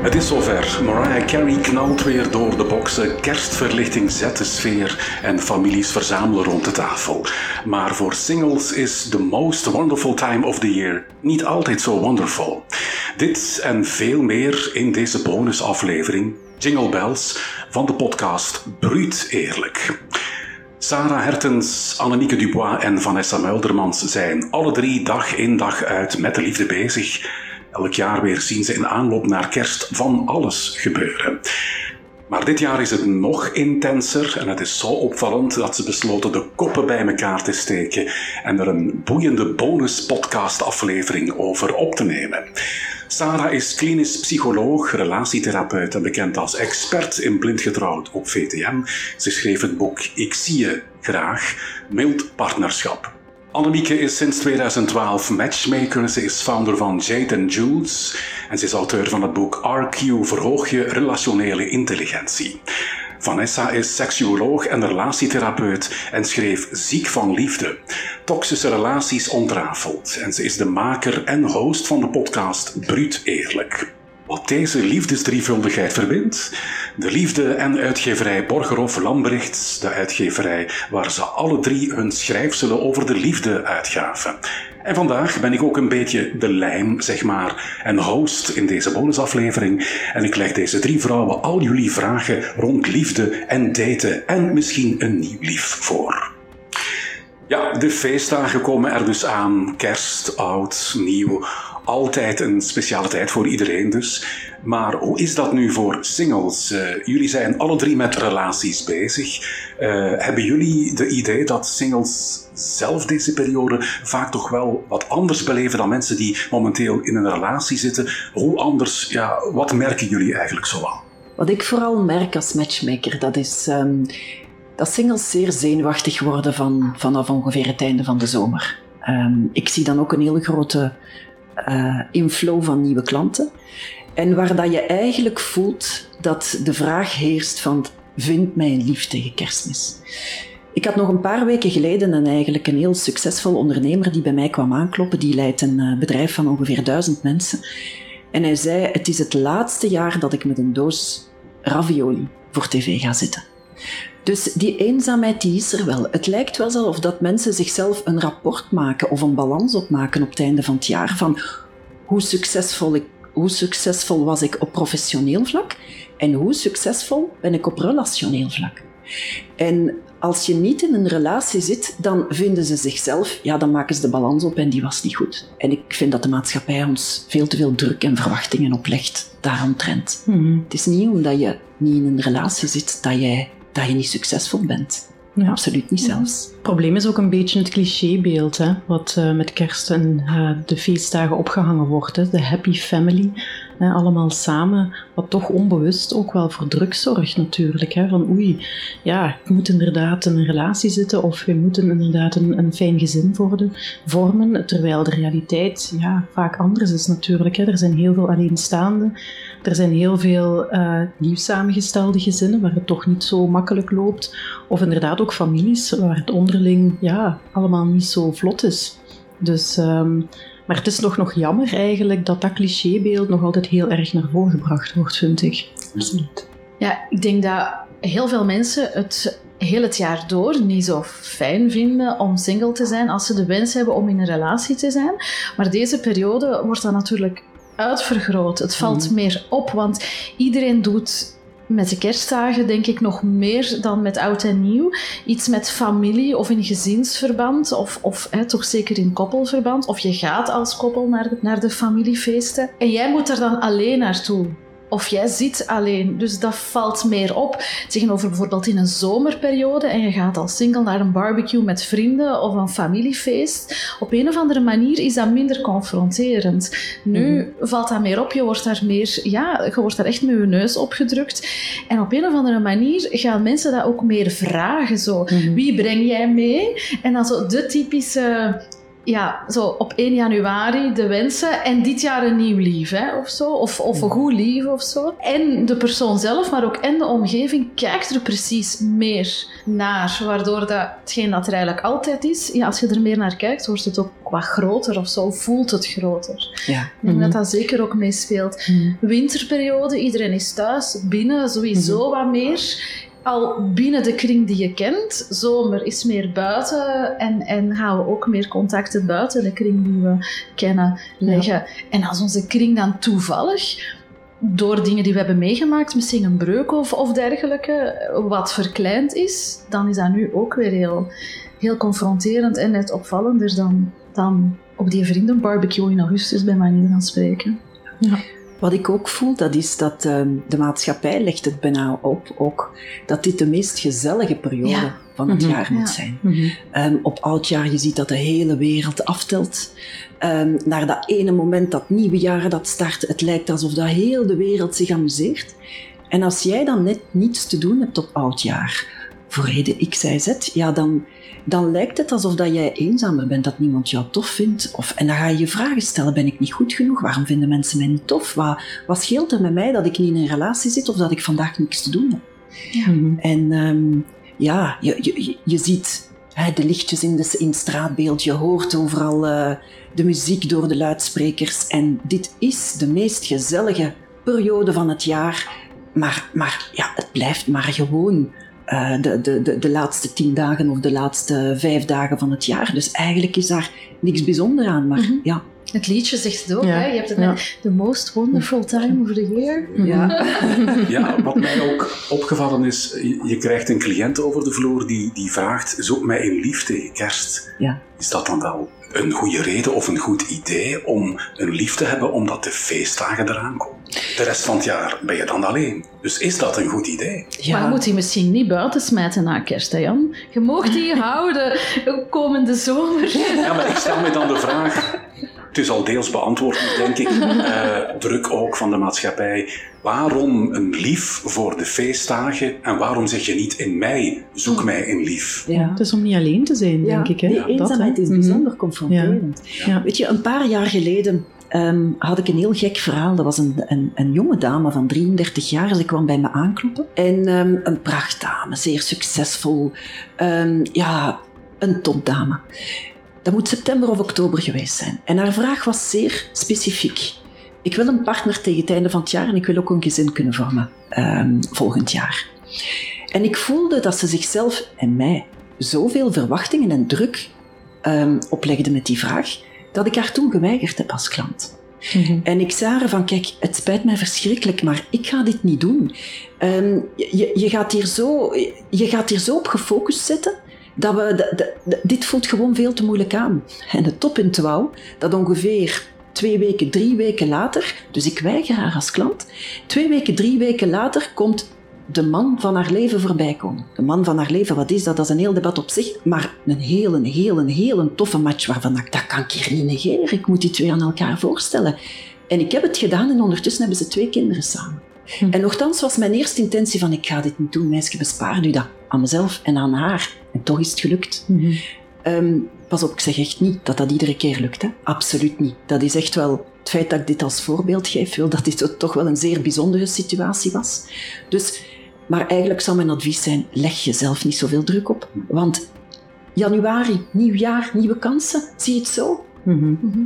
Het is zover. Mariah Carey knalt weer door de boksen. Kerstverlichting zet de sfeer en families verzamelen rond de tafel. Maar voor singles is the most wonderful time of the year niet altijd zo wonderful. Dit en veel meer in deze bonusaflevering Jingle Bells van de podcast Bruut Eerlijk. Sarah Hertens, Annemieke Dubois en Vanessa Muldermans zijn alle drie dag in dag uit met de liefde bezig. Elk jaar weer zien ze in aanloop naar kerst van alles gebeuren. Maar dit jaar is het nog intenser en het is zo opvallend dat ze besloten de koppen bij elkaar te steken en er een boeiende bonus-podcast-aflevering over op te nemen. Sarah is klinisch psycholoog, relatietherapeut en bekend als expert in blindgetrouwd op VTM. Ze schreef het boek Ik zie je graag, mild partnerschap. Annemieke is sinds 2012 matchmaker. Ze is founder van Jade Jules en ze is auteur van het boek RQ Verhoog je relationele intelligentie. Vanessa is seksuoloog en relatietherapeut en schreef Ziek van Liefde. Toxische relaties ontrafeld. En ze is de maker en host van de podcast Bruut Eerlijk. Wat deze liefdesdrievuldigheid verbindt? De liefde en uitgeverij Borgerhof Lambrechts, de uitgeverij waar ze alle drie hun schrijfselen over de liefde uitgaven. En vandaag ben ik ook een beetje de lijm, zeg maar, en host in deze bonusaflevering. En ik leg deze drie vrouwen al jullie vragen rond liefde en daten en misschien een nieuw lief voor. Ja, de feestdagen komen er dus aan. Kerst, oud, nieuw. Altijd een speciale tijd voor iedereen dus. Maar hoe is dat nu voor singles? Uh, jullie zijn alle drie met relaties bezig. Uh, hebben jullie de idee dat singles zelf deze periode vaak toch wel wat anders beleven dan mensen die momenteel in een relatie zitten? Hoe anders, ja, wat merken jullie eigenlijk zo aan? Wat ik vooral merk als matchmaker, dat is um, dat singles zeer zenuwachtig worden van, vanaf ongeveer het einde van de zomer. Um, ik zie dan ook een hele grote uh, inflow van nieuwe klanten. En waar dat je eigenlijk voelt dat de vraag heerst van vind mij een lief tegen kerstmis. Ik had nog een paar weken geleden een, eigenlijk een heel succesvol ondernemer die bij mij kwam aankloppen. Die leidt een uh, bedrijf van ongeveer duizend mensen. En hij zei, het is het laatste jaar dat ik met een doos ravioli voor tv ga zitten. Dus die eenzaamheid die is er wel. Het lijkt wel alsof dat mensen zichzelf een rapport maken of een balans opmaken op het einde van het jaar van hoe succesvol, ik, hoe succesvol was ik op professioneel vlak en hoe succesvol ben ik op relationeel vlak. En als je niet in een relatie zit, dan vinden ze zichzelf, ja, dan maken ze de balans op en die was niet goed. En ik vind dat de maatschappij ons veel te veel druk en verwachtingen oplegt daaromtrent. Mm Het is niet omdat je niet in een relatie zit dat jij dat je niet succesvol bent. Ja. Absoluut niet zelfs. Het probleem is ook een beetje het clichébeeld, hè, wat uh, met kerst en uh, de feestdagen opgehangen wordt. Hè. De happy family, hè, allemaal samen, wat toch onbewust ook wel voor druk zorgt natuurlijk. Hè. Van oei, ja, ik moet inderdaad in een relatie zitten of we moeten inderdaad een, een fijn gezin worden, vormen, terwijl de realiteit ja, vaak anders is natuurlijk. Hè. Er zijn heel veel alleenstaanden er zijn heel veel uh, nieuw samengestelde gezinnen waar het toch niet zo makkelijk loopt. Of inderdaad ook families waar het onderling ja, allemaal niet zo vlot is. Dus, um, maar het is nog, nog jammer eigenlijk dat dat clichébeeld nog altijd heel erg naar voren gebracht wordt, vind ik. Absoluut. Ja, ik denk dat heel veel mensen het heel het jaar door niet zo fijn vinden om single te zijn als ze de wens hebben om in een relatie te zijn. Maar deze periode wordt dan natuurlijk uitvergroot. Het valt mhm. meer op, want iedereen doet met de kerstdagen denk ik nog meer dan met oud en nieuw. Iets met familie of in gezinsverband, of, of hè, toch zeker in koppelverband. Of je gaat als koppel naar de, naar de familiefeesten. En jij moet er dan alleen naartoe of jij zit alleen. Dus dat valt meer op. Tegenover bijvoorbeeld in een zomerperiode en je gaat als single naar een barbecue met vrienden of een familiefeest. Op een of andere manier is dat minder confronterend. Nu mhm. valt dat meer op. Je wordt daar meer, ja, je wordt daar echt met je neus opgedrukt. En op een of andere manier gaan mensen dat ook meer vragen. Zo, mhm. wie breng jij mee? En dan zo de typische ja, zo op 1 januari de wensen en dit jaar een nieuw lief, hè, of zo. Of, of een goed lief of zo. En de persoon zelf, maar ook en de omgeving kijkt er precies meer naar. Waardoor dat, hetgeen dat er eigenlijk altijd is, ja, als je er meer naar kijkt, wordt het ook wat groter of zo. Voelt het groter. Ja. Ik denk Mhm. dat dat zeker ook meespeelt. Winterperiode, iedereen is thuis, binnen sowieso wat meer. Al binnen de kring die je kent. Zomer is meer buiten en, en gaan we ook meer contacten buiten de kring die we kennen leggen. En als onze kring dan toevallig, door dingen die we hebben meegemaakt, misschien een breuk of, of dergelijke, wat verkleind is, dan is dat nu ook weer heel, heel confronterend en net opvallender dan, dan op die vriendenbarbecue in augustus, bij manier van spreken. Wat ik ook voel, dat is dat ehm, de maatschappij legt het bijna op ook, dat dit de meest gezellige periode Ja. van het Mhm. jaar moet Ja. zijn. Mhm. Ehm, op oudjaar, je ziet dat de hele wereld aftelt. Ehm, naar dat ene moment, dat nieuwe jaar dat start, het lijkt alsof dat heel de wereld zich amuseert. En als jij dan net niets te doen hebt op oudjaar, voor reden X, Y, Z, ja, dan, dan lijkt het alsof dat jij eenzamer bent, dat niemand jou tof vindt. Of, en dan ga je je vragen stellen, ben ik niet goed genoeg? Waarom vinden mensen mij niet tof? Wat, wat scheelt er met mij dat ik niet in een relatie zit of dat ik vandaag niks te doen heb? Mhm. En ehm, ja, je, je, je- je ziet hè, de lichtjes in, de, in het straatbeeld, je hoort overal eh, de muziek door de luidsprekers. En dit is de meest gezellige periode van het jaar. Maar, maar ja, het blijft maar gewoon eh, de, de, de, de laatste tien dagen of de laatste vijf dagen van het jaar. Dus eigenlijk is daar niks bijzonder aan. Maar Mhm. ja, Het liedje zegt het ook, Ja, hè? je hebt het ja. net, the most wonderful time of the year. ja. Ja, wat mij ook opgevallen is, je krijgt een cliënt over de vloer die, die vraagt, zoek mij een lief tegen kerst. Ja. Is dat dan wel een goede reden of een goed idee om een lief te hebben omdat de feestdagen eraan komen? De rest van het jaar ben je dan alleen. Dus is dat een goed idee? Maar je moet die misschien niet buiten smijten na kerst, hè Jan? Je mag die houden komende zomer. Ja, maar ik stel me dan de vraag, het is al deels beantwoord, denk ik, eh, druk ook van de maatschappij. Waarom een lief voor de feestdagen en waarom zeg je niet in mei, zoek mij een lief? ja. Het is om niet alleen te zijn, denk ik. Hè? Die Dat, hè. eenzaamheid is Mhm. bijzonder confronterend. Ja. Weet je, een paar jaar geleden ehm, had ik een heel gek verhaal. Dat was een, een, een jonge dame van 33 jaar. Ze kwam bij me aankloppen. En ehm, een prachtdame, zeer succesvol. Ehm, ja, een topdame. Dat moet september of oktober geweest zijn. En haar vraag was zeer specifiek. Ik wil een partner tegen het einde van het jaar en ik wil ook een gezin kunnen vormen volgend jaar. En ik voelde dat ze zichzelf en mij zoveel verwachtingen en druk ehm, oplegde met die vraag, dat ik haar toen geweigerd heb als klant. Mhm. En ik zei haar van, kijk, het spijt mij verschrikkelijk, maar ik ga dit niet doen. Ehm, je, je, gaat hier zo, je gaat hier zo op gefocust zitten, dat we, de- de- de- dit voelt gewoon veel te moeilijk aan. En het toppunt wou, dat ongeveer twee weken, drie weken later, dus ik weiger haar als klant, twee weken, drie weken later komt de man van haar leven voorbij komen. De man van haar leven, wat is dat? Dat is een heel debat op zich, maar een heel, een heel, een toffe match waarvan ik, dat kan ik hier niet negeren. Ik moet die twee aan elkaar voorstellen. En ik heb het gedaan en ondertussen hebben ze twee kinderen samen. Hm. En nogthans was mijn eerste intentie van ik ga dit niet doen, meisje, bespaar u dat aan mezelf en aan haar. En toch is het gelukt. Mhm. Ehm, pas op, ik zeg echt niet dat dat iedere keer lukt. Hè? Absoluut niet. Dat is echt wel het feit dat ik dit als voorbeeld geef, wil dat dit toch wel een zeer bijzondere situatie was. Dus, maar eigenlijk zou mijn advies zijn: leg jezelf niet zoveel druk op. Want januari, nieuw jaar, nieuwe kansen, zie je het zo? Mhm. Mhm.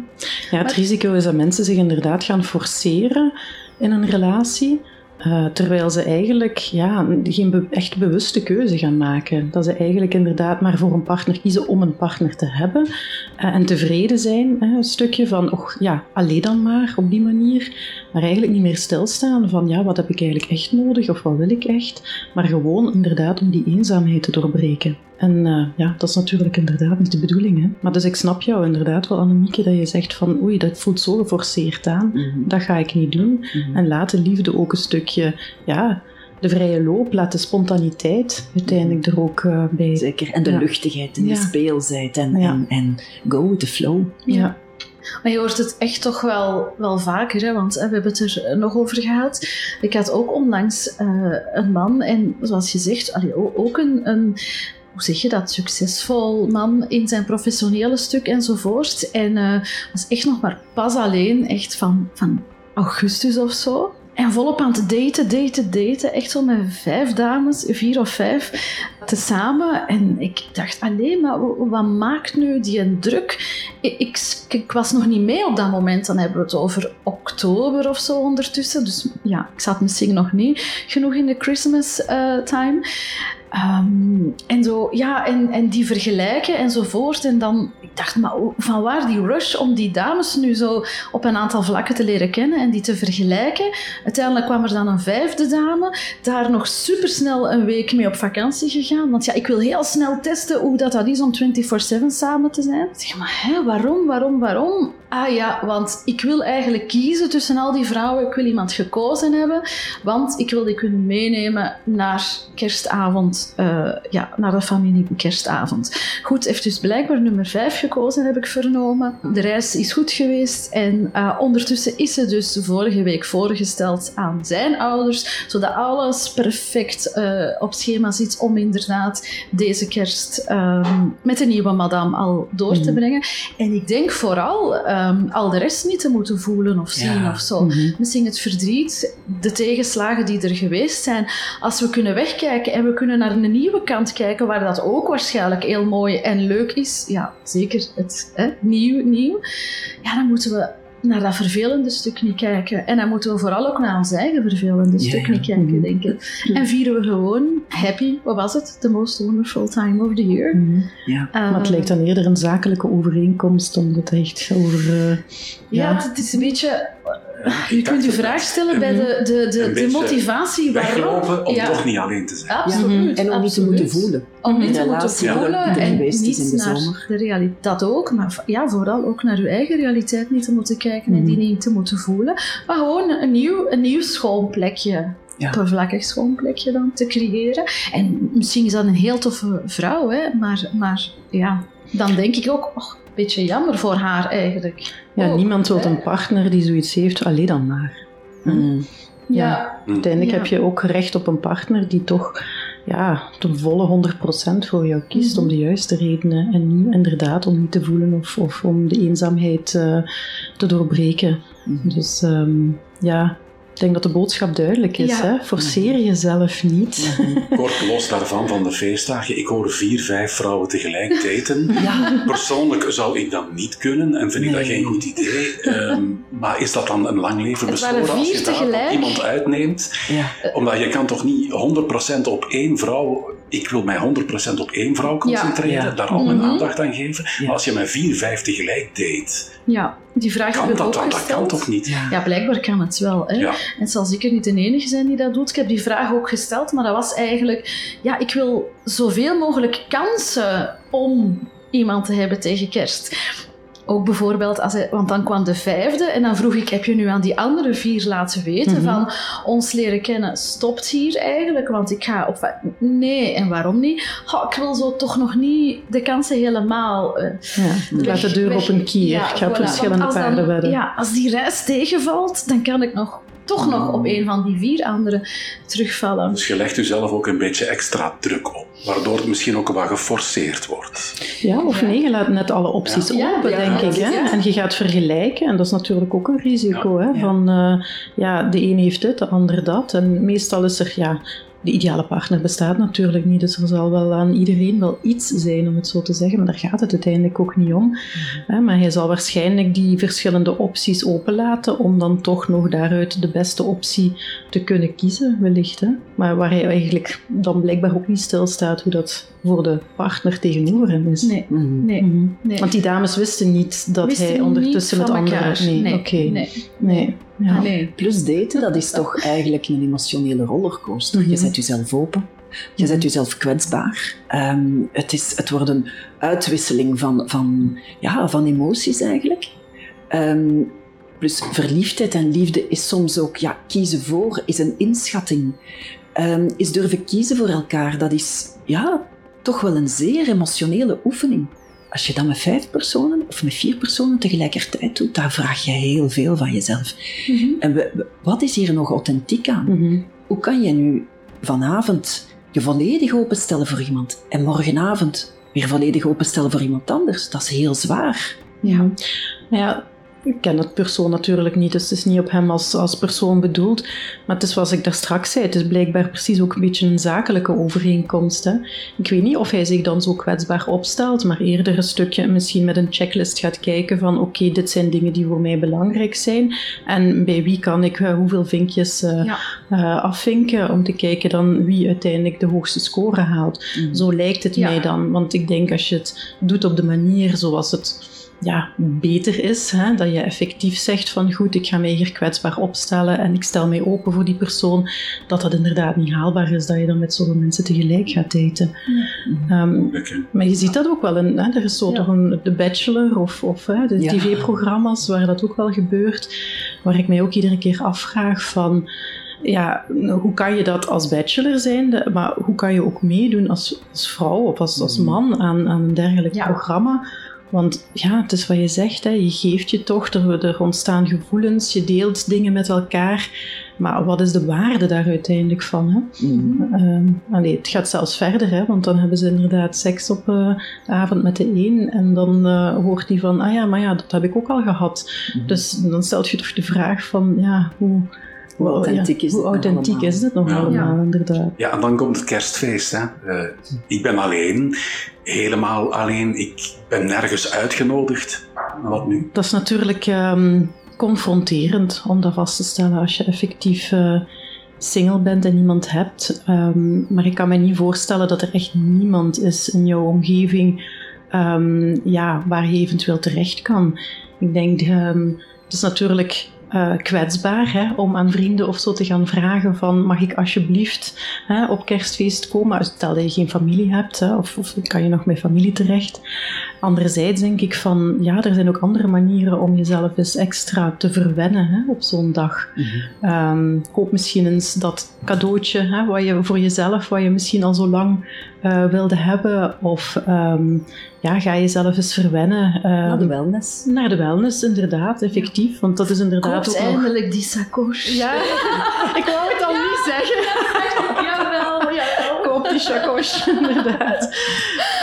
Ja, het Maar- risico is dat mensen zich inderdaad gaan forceren in een relatie, eh, terwijl ze eigenlijk ja, geen echt bewuste keuze gaan maken. Dat ze eigenlijk inderdaad maar voor een partner kiezen om een partner te hebben eh, en tevreden zijn. Een stukje van, och ja, alleen dan maar op die manier. Maar eigenlijk niet meer stilstaan van, ja, wat heb ik eigenlijk echt nodig of wat wil ik echt? Maar gewoon inderdaad om die eenzaamheid te doorbreken. En eh, ja, dat is natuurlijk inderdaad niet de bedoeling. Hè? Maar dus ik snap jou inderdaad wel, Annemieke, dat je zegt van oei, dat voelt zo geforceerd aan. Dat ga ik niet doen. Mhm. En laat de liefde ook een stukje, ja, de vrije loop, laat de spontaniteit uiteindelijk er ook eh, bij. Zeker. En de Ja. luchtigheid en de speelsheid en, Ja. en, en go with the flow. Ja. Maar je hoort het echt toch wel, wel vaker, hè? want hè, we hebben het er eh, nog over gehad. Ik had ook onlangs eh, een man, en zoals je zegt, allee, ook een, een, hoe zeg je dat, succesvol man in zijn professionele stuk enzovoort. En uh, was echt nog maar pas alleen, echt van, van augustus of zo. En volop aan het daten, daten, daten. Echt zo met vijf dames, vier of vijf, tezamen. En ik dacht, alleen maar wat maakt nu die druk? Ik, ik, was nog niet mee op dat moment. Dan hebben we het over oktober of zo ondertussen. Dus ja, ik zat misschien nog niet genoeg in de Christmas uh, time. Um, en, zo, ja, en, en die vergelijken enzovoort. En dan, ik dacht, maar van waar die rush om die dames nu zo op een aantal vlakken te leren kennen en die te vergelijken? Uiteindelijk kwam er dan een vijfde dame, daar nog supersnel een week mee op vakantie gegaan. Want ja, ik wil heel snel testen hoe dat, dat is om 24-7 samen te zijn. Ik zeg, maar hè, waarom, waarom, waarom? Ah ja, want ik wil eigenlijk kiezen tussen al die vrouwen. Ik wil iemand gekozen hebben, want ik wil die kunnen meenemen naar kerstavond, uh, ja, naar de familie kerstavond. Goed, heeft dus blijkbaar nummer 5 gekozen, heb ik vernomen. De reis is goed geweest en uh, ondertussen is ze dus vorige week voorgesteld aan zijn ouders, zodat alles perfect uh, op schema zit om inderdaad deze kerst um, met de nieuwe madame al door te mhm. brengen. En ik denk vooral um, al de rest niet te moeten voelen of zien ja. of zo. Mm -hmm. Misschien het verdriet, de tegenslagen die er geweest zijn. Als we kunnen wegkijken en we kunnen naar een nieuwe kant kijken, waar dat ook waarschijnlijk heel mooi en leuk is. Ja, zeker het hè, nieuw, nieuw. Ja, dan moeten we naar dat vervelende stuk niet kijken. En dan moeten we vooral ook naar ons eigen vervelende stuk niet kijken, mhm. denk ik. En vieren we gewoon happy, wat was het? The most wonderful time of the year. Mhm. Ja, uh, maar het lijkt dan eerder een zakelijke overeenkomst, omdat het echt over... Uh, ja, ja, het is een beetje je kunt je vraag stellen bij de, de, de, de motivatie waarom. Weglopen om toch niet alleen te zijn. Absoluut. En om niet te moeten voelen. Om niet te moeten voelen en niet in de naar zomer. de realiteit. Dat ook, maar ja, vooral ook naar je eigen realiteit niet te moeten kijken en die niet te moeten voelen. Maar gewoon een nieuw, een nieuw schoon plekje ja. oppervlakkig schoon plekje dan te creëren. En misschien is dat een heel toffe vrouw, hè, maar, maar ja, dan denk ik ook, oh, een beetje jammer voor haar eigenlijk. Ja, niemand wil een partner die zoiets heeft, alleen dan maar. Mm. Ja. ja. Uiteindelijk heb je ook recht op een partner die toch ja, ten volle 100% voor jou kiest, om de juiste redenen. En niet inderdaad om niet te voelen of, of om de eenzaamheid uh, te doorbreken. Mhm. Dus um, ja, ik denk dat de boodschap duidelijk is. Hè? Forceer jezelf niet. Kort los daarvan, van de feestdagen. Ik hoor vier, vijf vrouwen tegelijk daten. Ja. Persoonlijk zou ik dat niet kunnen en vind ik dat geen goed idee. Um, maar is dat dan een lang leven bestoren als je daar iemand uitneemt? Ja. Omdat je kan toch niet 100% op één vrouw... Ik wil mij 100% op één vrouw concentreren, daar al mijn mhm. aandacht aan geven. Maar als je met vier, vijf tegelijk date... Ja, die vraag kan dat, dat kan toch niet? Ja, blijkbaar kan het wel. Hè? Ja. En het zal zeker niet de enige zijn die dat doet. Ik heb die vraag ook gesteld, maar dat was eigenlijk... Ja, ik wil zoveel mogelijk kansen om iemand te hebben tegen kerst. Ook bijvoorbeeld, als hij, want dan kwam de vijfde en dan vroeg ik, heb je nu aan die andere vier laten weten mhm. van ons leren kennen stopt hier eigenlijk, want ik ga op... Nee, en waarom niet? Oh, ik wil zo toch nog niet de kansen helemaal... Uh, ja, laat de deur op een kier. Ja, ik ga op verschillende paarden wedden. Ja, als die reis tegenvalt, dan kan ik nog toch nog op een van die vier anderen terugvallen. Dus je legt jezelf ook een beetje extra druk op, waardoor het misschien ook wat geforceerd wordt. Ja, of nee, je laat net alle opties open, denk ik. Hè? En je gaat vergelijken, en dat is natuurlijk ook een risico. Hè? Van uh, ja, de een heeft dit, de ander dat. En meestal is er ja, de ideale partner bestaat natuurlijk niet, dus er zal wel aan iedereen wel iets zijn, om het zo te zeggen, maar daar gaat het uiteindelijk ook niet om. Mhm. Maar hij zal waarschijnlijk die verschillende opties openlaten om dan toch nog daaruit de beste optie te kunnen kiezen, wellicht. Hè? Maar waar hij eigenlijk dan blijkbaar ook niet stilstaat hoe dat voor de partner tegenover hem is. Nee, mhm. nee, mhm. nee. Want die dames wisten niet dat hij ondertussen met anderen... Nee, nee, oké. Nee. nee. Ja. Nee. Plus daten, dat is toch eigenlijk een emotionele rollercoaster. Je mhm. zet jezelf open. Je zet jezelf kwetsbaar. Um, het, is, het wordt een uitwisseling van, van, ja, van emoties eigenlijk. Um, plus verliefdheid en liefde is soms ook ja, kiezen voor, is een inschatting. Um, is durven kiezen voor elkaar, dat is ja, toch wel een zeer emotionele oefening. Als je dat met vijf personen of met vier personen tegelijkertijd doet, dan vraag je heel veel van jezelf. Mhm. En we, wat is hier nog authentiek aan? Mhm. Hoe kan je nu vanavond je volledig openstellen voor iemand en morgenavond weer volledig openstellen voor iemand anders, dat is heel zwaar. Ja, ja ik ken dat persoon natuurlijk niet, dus het is niet op hem als, als persoon bedoeld. Maar het is zoals ik daar straks zei, het is blijkbaar precies ook een beetje een zakelijke overeenkomst. Hè? Ik weet niet of hij zich dan zo kwetsbaar opstelt, maar eerder een stukje misschien met een checklist gaat kijken van oké, dit zijn dingen die voor mij belangrijk zijn. En bij wie kan ik uh, hoeveel vinkjes uh, ja. uh, afvinken om te kijken dan wie uiteindelijk de hoogste score haalt. Mm. Zo lijkt het ja. mij dan, want ik denk als je het doet op de manier zoals het ja, beter is. Hè? Dat je effectief zegt van goed, ik ga mij hier kwetsbaar opstellen en ik stel mij open voor die persoon. Dat dat inderdaad niet haalbaar is, dat je dan met zoveel mensen tegelijk gaat daten. Ja. Um, maar je ziet dat ook wel. In, hè? Er is zo ja. toch een The Bachelor of, of hè, de tv-programma's waar dat ook wel gebeurt. Waar ik mij ook iedere keer afvraag van ja, hoe kan je dat als bachelor zijn, maar hoe kan je ook meedoen als, als vrouw of als, als man aan, aan een dergelijk ja. programma? Want ja, het is wat je zegt, hè, je geeft je toch, er, er ontstaan gevoelens, je deelt dingen met elkaar. Maar wat is de waarde daar uiteindelijk van? Hè? Mm. Uh, allee, het gaat zelfs verder, hè, want dan hebben ze inderdaad seks op uh, de avond met de een en dan uh, hoort die van, ah ja, maar ja, dat heb ik ook al gehad. Mm. Dus dan stelt je toch de vraag van, ja, hoe, hoe authentiek is, hoe dit, authentiek allemaal? is dit nog Ja. allemaal, inderdaad. Ja, en dan komt het kerstfeest. Hè. Eh, ik ben alleen, helemaal alleen. Ik ben nergens uitgenodigd. Wat nu? Dat is natuurlijk ehm, confronterend om dat vast te stellen als je effectief eh, single bent en niemand hebt. Ehm, maar ik kan me niet voorstellen dat er echt niemand is in jouw omgeving ehm, ja, waar je eventueel terecht kan. Ik denk, ehm, het is natuurlijk eh, kwetsbaar hè, om aan vrienden of zo te gaan vragen van mag ik alsjeblieft hè, op kerstfeest komen, stel dat je geen familie hebt hè, of, of kan je nog met familie terecht. Anderzijds denk ik van ja, er zijn ook andere manieren om jezelf eens extra te verwennen hè, op zo'n dag. Ehm, koop misschien eens dat cadeautje hè, wat je voor jezelf, wat je misschien al zo lang eh, wilde hebben. Of ehm, ja, ga jezelf eens verwennen. ehm, Naar de wellness. naar de wellness, inderdaad, effectief. Want dat is inderdaad Koopt ook nog... eindelijk die sacoche. Ja, ik wou het al niet zeggen. Jawel, jawel. Koop die chakos, inderdaad.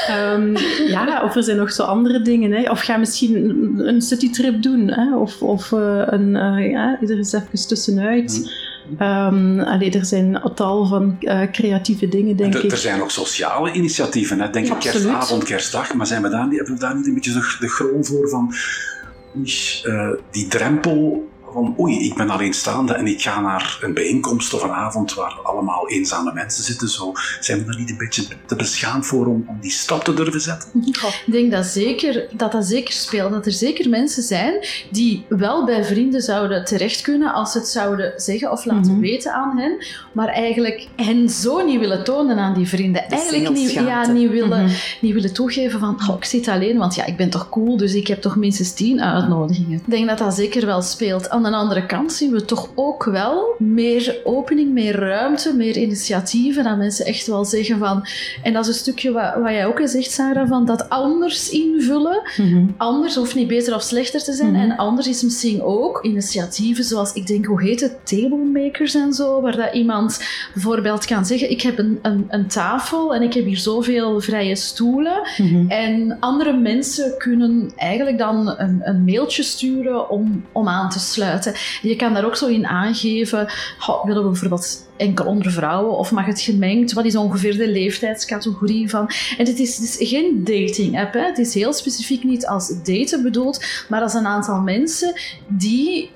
Ehm, ja, of er zijn nog zo andere dingen. Hè. Of ga misschien een- citytrip doen. Hè. Of, of eh, een, eh, ja, er eens even tussenuit. Allee, er zijn een tal van eh, creatieve dingen, denk Er- ik. Er zijn nog sociale initiatieven. Hè. Denk ik kerstavond, kerstdag. Maar zijn we daar niet, hebben we daar niet een beetje de, de groen voor van... eh, die drempel van oei, ik ben alleenstaande en ik ga naar een bijeenkomst of een avond waar allemaal eenzame mensen zitten. Zo, zijn we daar niet een beetje te beschaamd voor om, om die stap te durven zetten? Ik denk dat, zeker, dat dat zeker speelt. Dat er zeker mensen zijn die wel bij vrienden zouden terecht kunnen als ze het zouden zeggen of laten Mhm. weten aan hen, maar eigenlijk hen zo niet willen tonen aan die vrienden. De eigenlijk niet, ja, niet, willen, Mhm. niet willen toegeven van oh, ik zit alleen, want ja, ik ben toch cool, dus ik heb toch minstens tien uitnodigingen. Ik denk dat dat zeker wel speelt. Aan de andere kant zien we toch ook wel meer opening, meer ruimte, meer initiatieven, dat mensen echt wel zeggen van... En dat is een stukje wat, wat jij ook al zegt, Sarah, van dat anders invullen. Mhm. Anders hoeft niet beter of slechter te zijn. Mhm. En anders is misschien ook initiatieven zoals, ik denk, hoe heet het, tablemakers en zo, waar dat iemand bijvoorbeeld kan zeggen, ik heb een, een, een tafel en ik heb hier zoveel vrije stoelen. Mhm. En andere mensen kunnen eigenlijk dan een, een mailtje sturen om, om aan te sluiten. Je kan daar ook zo in aangeven, goh, willen we bijvoorbeeld enkel onder vrouwen of mag het gemengd? Wat is ongeveer de leeftijdscategorie van? En het is, het is geen dating app, hè. het is heel specifiek niet als daten bedoeld, maar als een aantal mensen die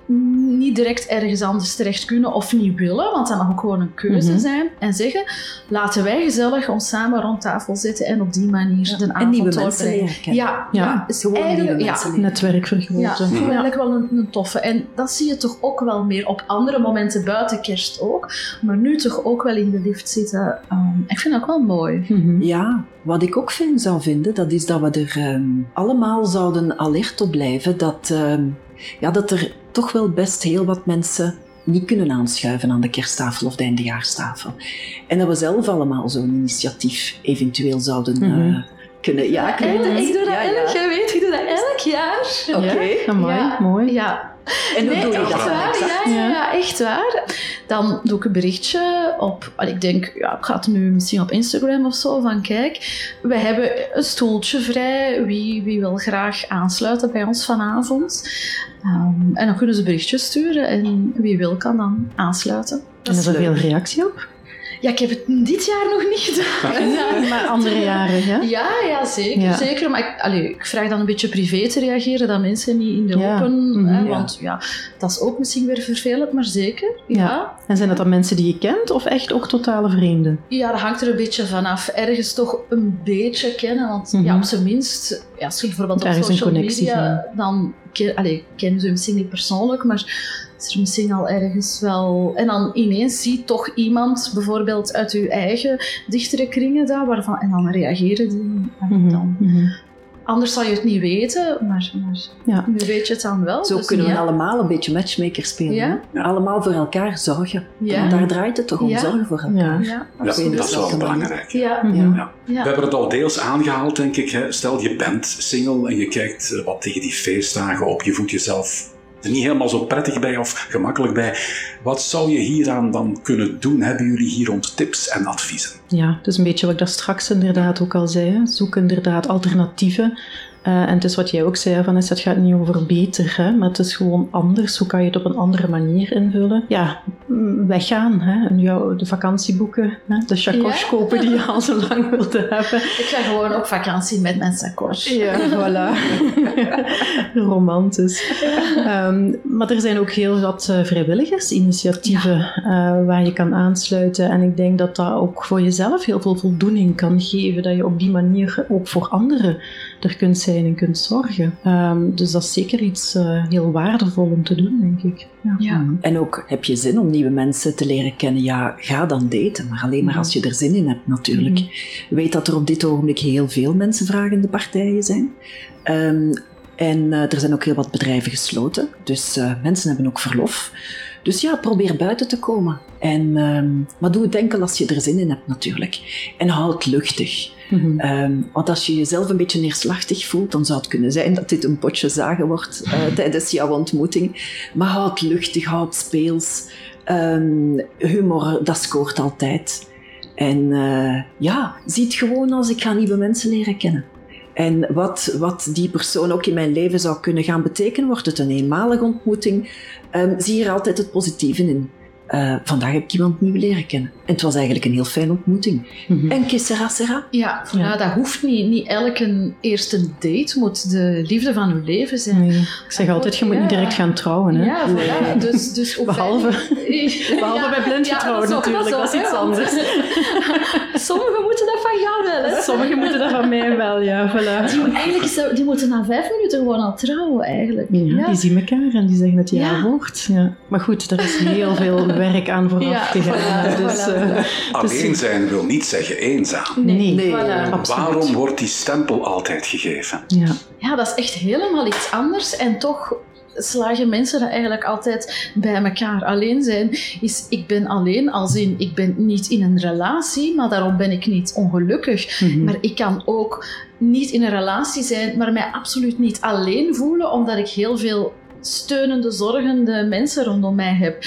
niet direct ergens anders terecht kunnen of niet willen, want dat mag ook gewoon een keuze Mhm. zijn, en zeggen, laten wij gezellig ons samen rond tafel zitten en op die manier de En avond nieuwe mensen leren. Ja, Ja, ja, is Gewoon eigenlijk, ja, Netwerk vergroten. ja, eigenlijk wel een, een toffe. En dat zie je toch ook wel meer op andere momenten buiten kerst ook. Maar nu toch ook wel in de lift zitten. Ehm, ik vind dat ook wel mooi. Mhm. Ja, wat ik ook vind, zou vinden, dat is dat we er ehm, allemaal zouden alert op blijven dat, ehm, ja, dat er toch wel best heel wat mensen niet kunnen aanschuiven aan de kersttafel of de eindejaarstafel. En dat we zelf allemaal zo'n initiatief eventueel zouden eh, Mhm. kunnen... Ja, ik doe dat Ja, ja. elk, jij weet, ik doe dat elk jaar. Oké. Ja, mooi. Ja, En hoe nee, doe je echt dat waar. Ja, ja, Ja. echt waar. Dan doe ik een berichtje op, ik denk, ja, ik ga het nu misschien op Instagram of zo, van kijk, we hebben een stoeltje vrij, wie, wie wil graag aansluiten bij ons vanavond? Ehm, en dan kunnen ze berichtjes sturen en wie wil kan dan aansluiten. En is er veel reactie op? Ja, ik heb het dit jaar nog niet gedaan. Ja. Maar andere jaren, hè? Ja, ja, zeker. Ja. zeker. Maar ik, allee, ik vraag dan een beetje privé te reageren, dat mensen niet in de open... Mhm. hè, Ja. want ja, dat is ook misschien weer vervelend, maar zeker. Ja. En zijn dat dan mensen die je kent of echt ook totale vreemden? Ja, dat hangt er een beetje vanaf. Ergens toch een beetje kennen, want ja, Mhm. op zijn minst, ja, als je bijvoorbeeld Daar op social media, dan ken, allee, kennen ze misschien niet persoonlijk, maar is er misschien al ergens wel... En dan ineens ziet toch iemand, bijvoorbeeld uit uw eigen dichtere kringen daar, waarvan, en dan reageren die en Mhm, dan... mhm. Anders zal je het niet weten, maar, maar Ja. nu weet je het dan wel. Zo dus kunnen we ja. allemaal een beetje matchmaker spelen. Ja. hè? Allemaal voor elkaar zorgen. Ja. Want daar draait het toch om, Ja. zorgen voor elkaar. Ja. Ja, Ja, absoluut. dat is wel belangrijk. Ja, Mhm. Ja. We hebben het al deels aangehaald, denk ik. Hè. Stel, je bent single en je kijkt eh, wat tegen die feestdagen op. Je voelt jezelf niet helemaal zo prettig bij of gemakkelijk bij. Wat zou je hieraan dan kunnen doen? Hebben jullie hier rond tips en adviezen? Ja, het is een beetje wat ik daar straks inderdaad ook al zei. Zoek inderdaad alternatieven. Eh, en het is wat jij ook zei, Vanessa, het gaat niet over beter, hè, maar het is gewoon anders. Hoe kan je het op een andere manier invullen? Ja, mm, weggaan, hè, en jou, de vakantie boeken, hè, de chakos Ja. kopen die je al zo lang wilde hebben. Ik ga gewoon op vakantie met mijn sakos. Ja, voilà. Romantisch. Ehm, maar er zijn ook heel wat eh, vrijwilligersinitiatieven eh, waar je kan aansluiten. En ik denk dat dat ook voor jezelf heel veel voldoening kan geven. Dat je op die manier ook voor anderen er kunt zijn en kunt zorgen. Ehm, dus dat is zeker iets eh, heel waardevol om te doen, denk ik. Ja. Ja. En ook, heb je zin om nieuwe mensen te leren kennen? Ja, ga dan daten. Maar alleen maar als je er zin in hebt, natuurlijk. Weet dat er op dit ogenblik heel veel mensenvragende partijen zijn. Ehm, en eh, er zijn ook heel wat bedrijven gesloten. Dus eh, mensen hebben ook verlof. Dus ja, probeer buiten te komen. En, ehm, maar doe het enkel als je er zin in hebt, natuurlijk. En hou het Mhm. Ehm, want als je jezelf een beetje neerslachtig voelt, dan zou het kunnen zijn dat dit een potje zagen wordt eh, tijdens jouw ontmoeting. Maar hou het luchtig, hou het speels. Ehm, humor, dat scoort altijd. En eh, ja, zie het gewoon als ik ga nieuwe mensen leren kennen. En wat, wat die persoon ook in mijn leven zou kunnen gaan betekenen, wordt het een eenmalige ontmoeting, ehm, zie er altijd het positieve in. Eh, vandaag heb ik iemand nieuw leren kennen. En het was eigenlijk een heel fijne ontmoeting. Mhm. En que sera, sera. Ja, voilà, Ja. dat hoeft niet. Niet elke eerste date moet de liefde van uw leven zijn. Nee. Ik zeg altijd, je moet niet direct gaan trouwen. Hè? Ja, voilà. Dus, dus Behalve- behalve bij blind ook natuurlijk, dat is iets anders. Sommigen moeten dat van jou wel, hè? Sommigen moeten dat van mij wel, ja. Voilà. Die, eigenlijk is dat- die moeten na vijf minuten gewoon al trouwen, eigenlijk. Ja, die zien elkaar en die zeggen het ja, Ja. woord. Ja. Maar goed, er is heel veel werk aan vooraf Ja, gegaan. voilà, dus, voilà. eh, Alleen zijn wil niet zeggen eenzaam. nee, Nee. Voilà. absoluut. Waarom wordt die stempel altijd gegeven? Ja. Ja, dat is echt helemaal iets anders. En toch slagen mensen dat eigenlijk altijd bij elkaar. Alleen zijn is, ik ben alleen als in, ik ben niet in een relatie, maar daarom ben ik niet ongelukkig. Mhm. Maar ik kan ook niet in een relatie zijn, maar mij absoluut niet alleen voelen, omdat ik heel veel steunende, zorgende mensen rondom mij heb.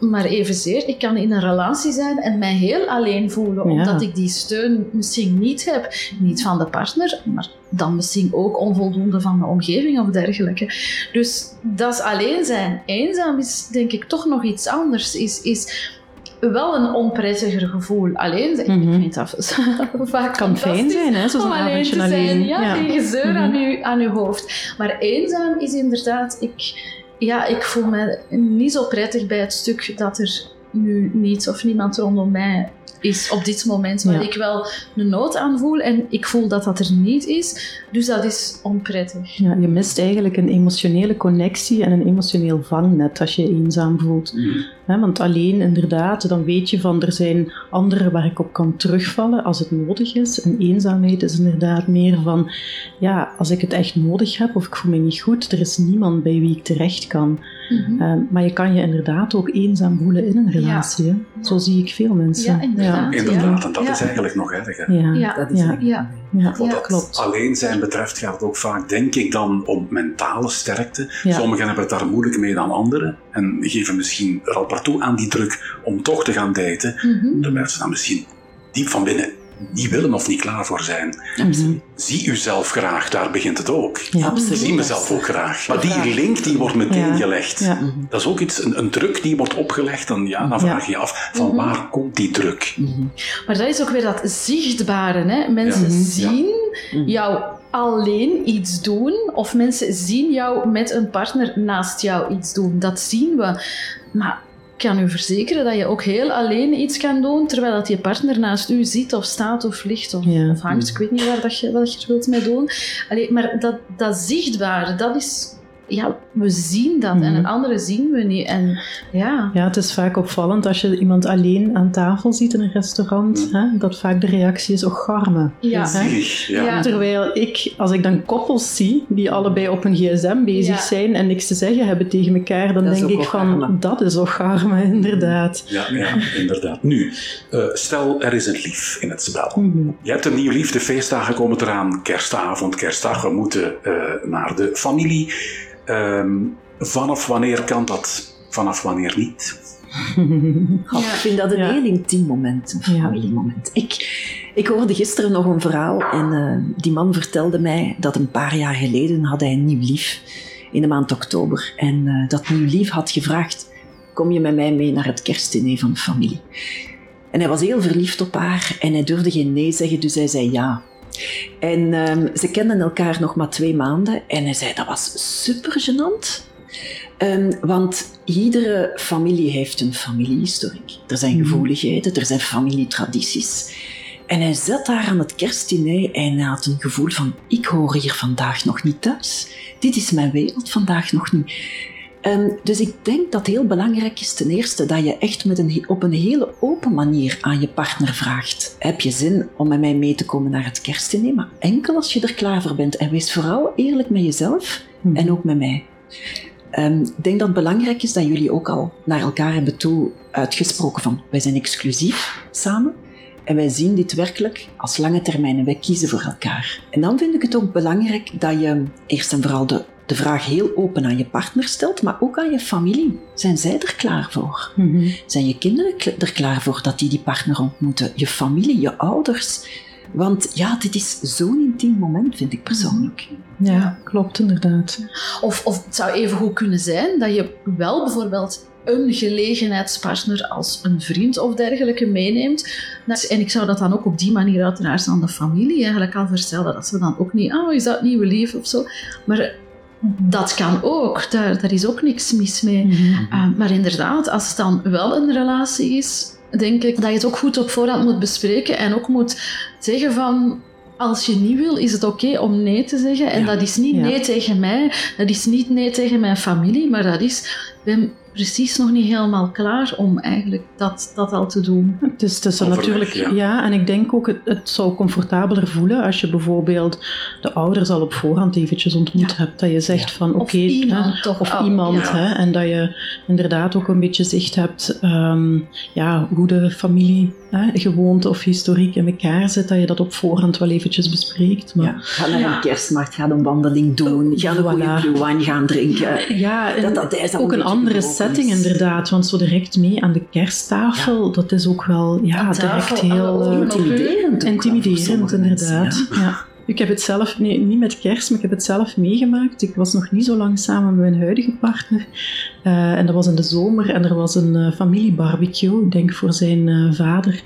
Maar evenzeer, ik kan in een relatie zijn en mij heel alleen voelen, Ja. omdat ik die steun misschien niet heb. Niet van de partner, maar dan misschien ook onvoldoende van de omgeving of dergelijke. Dus dat is alleen zijn. Eenzaam is denk ik toch nog iets anders. Is, is wel een onprettiger gevoel. Alleen zijn, Mhm. ik vind dat vaak kan fijn zijn, hè, zo'n om alleen avondje te zijn. alleen. Ja, Ja. geen gezeur Mhm. aan, uw, aan uw hoofd. Maar eenzaam is inderdaad... Ik, ja, ik voel me niet zo prettig bij het stuk dat er nu niets of niemand rondom mij is op dit moment. Waar Ja. ik wel een nood aan voel en ik voel dat dat er niet is. Dus dat is onprettig. Ja, je mist eigenlijk een emotionele connectie en een emotioneel vangnet als je je eenzaam voelt. Hè, want alleen inderdaad, dan weet je van er zijn anderen waar ik op kan terugvallen als het nodig is. En eenzaamheid is inderdaad meer van, ja, als ik het echt nodig heb of ik voel me niet goed, er is niemand bij wie ik terecht kan. Mhm. Eh, maar je kan je inderdaad ook eenzaam voelen in een relatie. Zo zie ik veel mensen. Ja, inderdaad. Inderdaad, Ja. en dat Ja. is eigenlijk nog erger. Ja. Ja. Dat is Ja. Wat Ja, dat klopt. alleen zijn betreft gaat het ook vaak, denk ik, dan om mentale sterkte. Ja. Sommigen hebben het daar moeilijk mee dan anderen en geven misschien er al partout aan die druk om toch te gaan daten, Mhm. terwijl ze dan misschien diep van binnen niet willen of niet klaar voor zijn. Absoluut. Zie uzelf graag, daar begint het ook. Ja. Absoluut. Ik zie mezelf ook graag. Maar die link die wordt meteen Ja. gelegd. Ja. Dat is ook iets, een, een druk die wordt opgelegd. Dan, ja, dan vraag je je af, van Mhm. waar komt die druk? Mhm. Maar dat is ook weer dat zichtbare. Hè? Mensen Ja. Mhm. zien Mhm. jou alleen iets doen, of mensen zien jou met een partner naast jou iets doen. Dat zien we. Maar kan u verzekeren dat je ook heel alleen iets kan doen, terwijl dat je partner naast u zit, of staat, of ligt, of, Ja. of hangt. Ik weet niet waar dat je, wat je er wilt mee doen. Allee, maar dat, dat zichtbare, dat is... Ja, we zien dat en Mhm. een andere zien we niet. En ja... Ja, het is vaak opvallend als je iemand alleen aan tafel ziet in een restaurant, hè, dat vaak de reactie is, oh garme. Ja. Ja. Ja. Terwijl ik, als ik dan koppels zie die allebei op een gsm bezig Ja. zijn en niks te zeggen hebben tegen elkaar, dan Dat denk ik van, garme. dat is ook garme, inderdaad. Ja, ja, inderdaad. Nu, eh, stel er is een lief in het spel. Mhm. Je hebt een nieuw lief, de feestdagen komen eraan, kerstavond, kerstdag, we moeten eh, naar de familie. Ehm, vanaf wanneer kan dat? Vanaf wanneer niet? God, Ja. Ik vind dat een Ja. heel intiem moment, een Ja. familiemoment. Ik, ik hoorde gisteren nog een verhaal en eh, die man vertelde mij dat een paar jaar geleden had hij een nieuw lief in de maand oktober. En eh, dat nieuw lief had gevraagd, kom je met mij mee naar het kerstdiner van de familie? En hij was heel verliefd op haar en hij durfde geen nee zeggen, dus hij zei ja. En ehm, ze kenden elkaar nog maar twee maanden en hij zei dat was super gênant. Ehm, want iedere familie heeft een familiehistoriek. Er zijn Mhm. gevoeligheden, er zijn familietradities. En hij zat daar aan het kerstdiner en hij had een gevoel van: ik hoor hier vandaag nog niet thuis. Dit is mijn wereld vandaag nog niet. Ehm, dus ik denk dat heel belangrijk is ten eerste dat je echt met een, op een hele open manier aan je partner vraagt. Heb je zin om met mij mee te komen naar het kerstdiner? Maar enkel als je er klaar voor bent. En wees vooral eerlijk met jezelf Mhm. en ook met mij. Ehm, ik denk dat het belangrijk is dat jullie ook al naar elkaar hebben toe uitgesproken van wij zijn exclusief samen en wij zien dit werkelijk als lange termijn en wij kiezen voor elkaar. En dan vind ik het ook belangrijk dat je eerst en vooral de, de vraag heel open aan je partner stelt, maar ook aan je familie. Zijn zij er klaar voor? Mhm. Zijn je kinderen er klaar voor dat die die partner ontmoeten? Je familie, je ouders? Want ja, dit is zo'n intiem moment, vind ik persoonlijk. Ja, klopt inderdaad. Of, of het zou even goed kunnen zijn dat je wel bijvoorbeeld een gelegenheidspartner als een vriend of dergelijke meeneemt. Nou, En ik zou dat dan ook op die manier uiteraard aan de familie eigenlijk al vertellen. Dat ze dan ook niet, oh, is dat nieuwe lief of zo. Maar dat kan ook. Daar, daar is ook niks mis mee. Mhm. Uh, maar inderdaad, als het dan wel een relatie is, denk ik dat je het ook goed op voorhand moet bespreken en ook moet zeggen van. Als je niet wil, is het oké om nee te zeggen. En Ja. dat is niet Ja. nee tegen mij, dat is niet nee tegen mijn familie, maar dat is, ben precies nog niet helemaal klaar om eigenlijk dat, dat al te doen. Het is, het is Overleg, natuurlijk, ja. ja. en ik denk ook, het, het zou comfortabeler voelen als je bijvoorbeeld de ouders al op voorhand eventjes ontmoet hebt. Dat je zegt van, oké, Of iemand hè, toch of al, iemand, ja. hè, en dat je inderdaad ook een beetje zicht hebt, ehm, ja, hoe de familie, hè, gewoonte of historiek in elkaar zit, dat je dat op voorhand wel eventjes bespreekt. Maar, Ja, ga naar Ja. een kerstmarkt, ga een wandeling doen, ga een goede Voilà. wine gaan drinken. Ja, en Dat- dat is ook een andere setting is. inderdaad. Want zo direct mee aan de kersttafel, dat is ook wel ja, direct tafel, heel eh, Intimiderend. intimiderend, inderdaad. ja. ja. Ik heb het zelf, nee, niet met kerst, maar ik heb het zelf meegemaakt. Ik was nog niet zo lang samen met mijn huidige partner. Eh, en dat was in de zomer en er was een eh, familiebarbecue, ik denk voor zijn vader.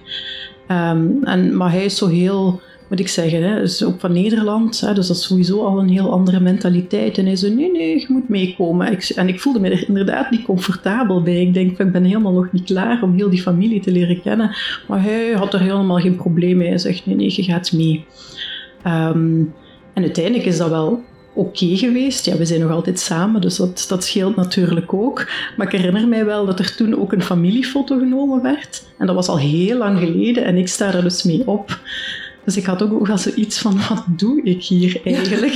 Ehm, en, maar hij is zo heel, moet ik zeggen, hè, is ook van Nederland. Hè, dus dat is sowieso al een heel andere mentaliteit. En hij zei, nee, nee, je moet meekomen. Ik, en ik voelde me er inderdaad niet comfortabel bij. Ik denk, ik ben helemaal nog niet klaar om heel die familie te leren kennen. Maar hij had er helemaal geen probleem mee. Hij zegt, nee, nee, je gaat mee. Ehm, en uiteindelijk is dat wel oké geweest. Ja, we zijn nog altijd samen, dus dat, dat scheelt natuurlijk ook. Maar ik herinner mij wel dat er toen ook een familiefoto genomen werd. En dat was al heel lang geleden en ik sta er dus mee op. Dus ik had ook wel zoiets van, wat doe ik hier eigenlijk?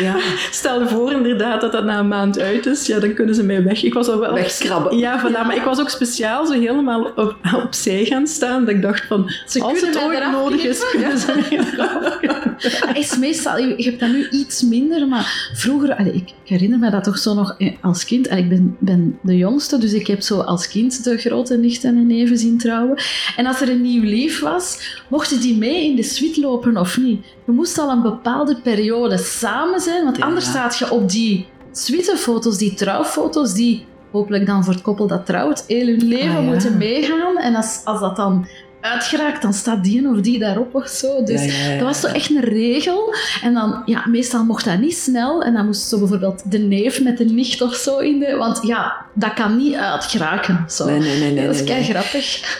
Ja. Stel je voor inderdaad dat dat na een maand uit is, ja, dan kunnen ze mij weg. Ik was al wel... Wegkrabben. Ja, voilà, maar ik was ook speciaal zo helemaal op, opzij gaan staan, dat ik dacht van, Ze als kunnen het ooit nodig is, kunnen ze mij eraf is meestal, je je hebt dat nu iets minder, maar vroeger, allee, ik herinner me dat toch zo nog eh, als kind. En ik ben, ben de jongste, dus ik heb zo als kind de grote nichten en neven zien trouwen. En als er een nieuw lief was, mochten die mee in de suite lopen of niet? Je moest al een bepaalde periode samen zijn, want Ja. anders staat je op die suitefoto's, die trouwfoto's, die hopelijk dan voor het koppel dat trouwt, heel hun leven Ah, ja. moeten meegaan. En als, als dat dan uitgeraakt, dan staat die of die daarop of zo. Dus Ja, ja, ja. dat was zo echt een regel. En dan, ja, meestal mocht dat niet snel. En dan moest zo bijvoorbeeld de neef met de nicht of zo in de... Want ja, dat kan niet uitgeraken. Zo. Nee, nee, nee. nee, dat is kei grappig.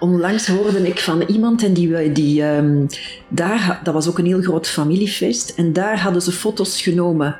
Onlangs hoorde ik van iemand en die, die ehm, daar, dat was ook een heel groot familiefeest, en daar hadden ze foto's genomen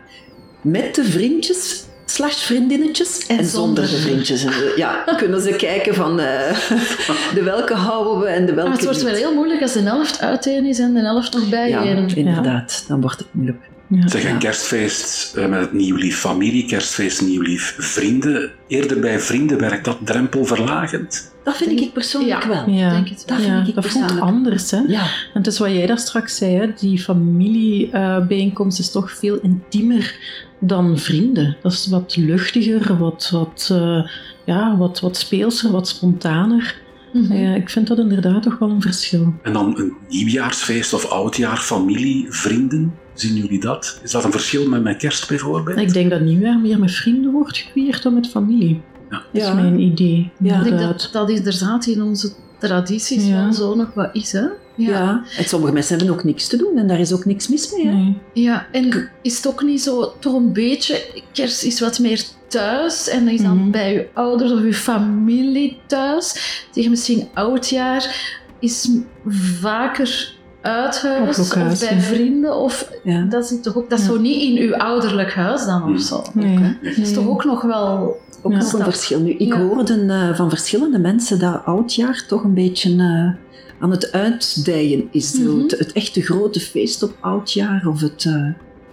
met de vriendjes slash vriendinnetjes en, En zonder zonder. de vriendjes. En, ja, kunnen ze kijken van eh, de welke houden we en de welke Maar het wordt wel heel moeilijk als de helft uiteen is en de helft nog bij Ja, inderdaad, dan wordt het moeilijk. Ja. Zeg, een Ja. kerstfeest eh, met het nieuw lief familie, kerstfeest nieuw lief vrienden. Eerder bij vrienden werkt dat drempelverlagend. Dat vind ik persoonlijk Ja. wel. Ja, denk het wel. Dat vind ja, ik dat voelt anders. Hè? Ja, En het is wat jij daar straks zei, hè? die familiebijeenkomst is toch veel intiemer dan vrienden. Dat is wat luchtiger, wat, wat, eh, ja, wat, wat speelser, wat spontaner. Mhm. Ja, ik vind dat inderdaad toch wel een verschil. En dan een nieuwjaarsfeest of oudjaar, familie, vrienden. Zien jullie dat? Is dat een verschil met mijn kerst bijvoorbeeld? Ik denk dat nieuwjaar meer met vrienden wordt gevierd dan met familie. Ja. Dat is Ja. mijn idee. Ja. Ik denk dat dat inderdaad in onze tradities Ja. wel zo nog wat is. Hè? ja. En sommige mensen hebben ook niks te doen en daar is ook niks mis mee. Hè? Nee. Ja, en is het ook niet zo, toch een beetje, kerst is wat meer thuis en dan is dan Mhm. bij je ouders of je familie thuis. Tegen misschien oudjaar is vaker uit huis Op of bij vrienden of Ja. dat is toch ook, dat is Ja. zo niet in uw ouderlijk huis dan of zo. Nee. Dat is toch ook nog wel... Ook Ja. nog een verschil. Nu, ik Ja. hoorde eh, van verschillende mensen dat oudjaar toch een beetje eh, aan het uitdijen is. Mhm. het, het echte grote feest op oudjaar of het, eh,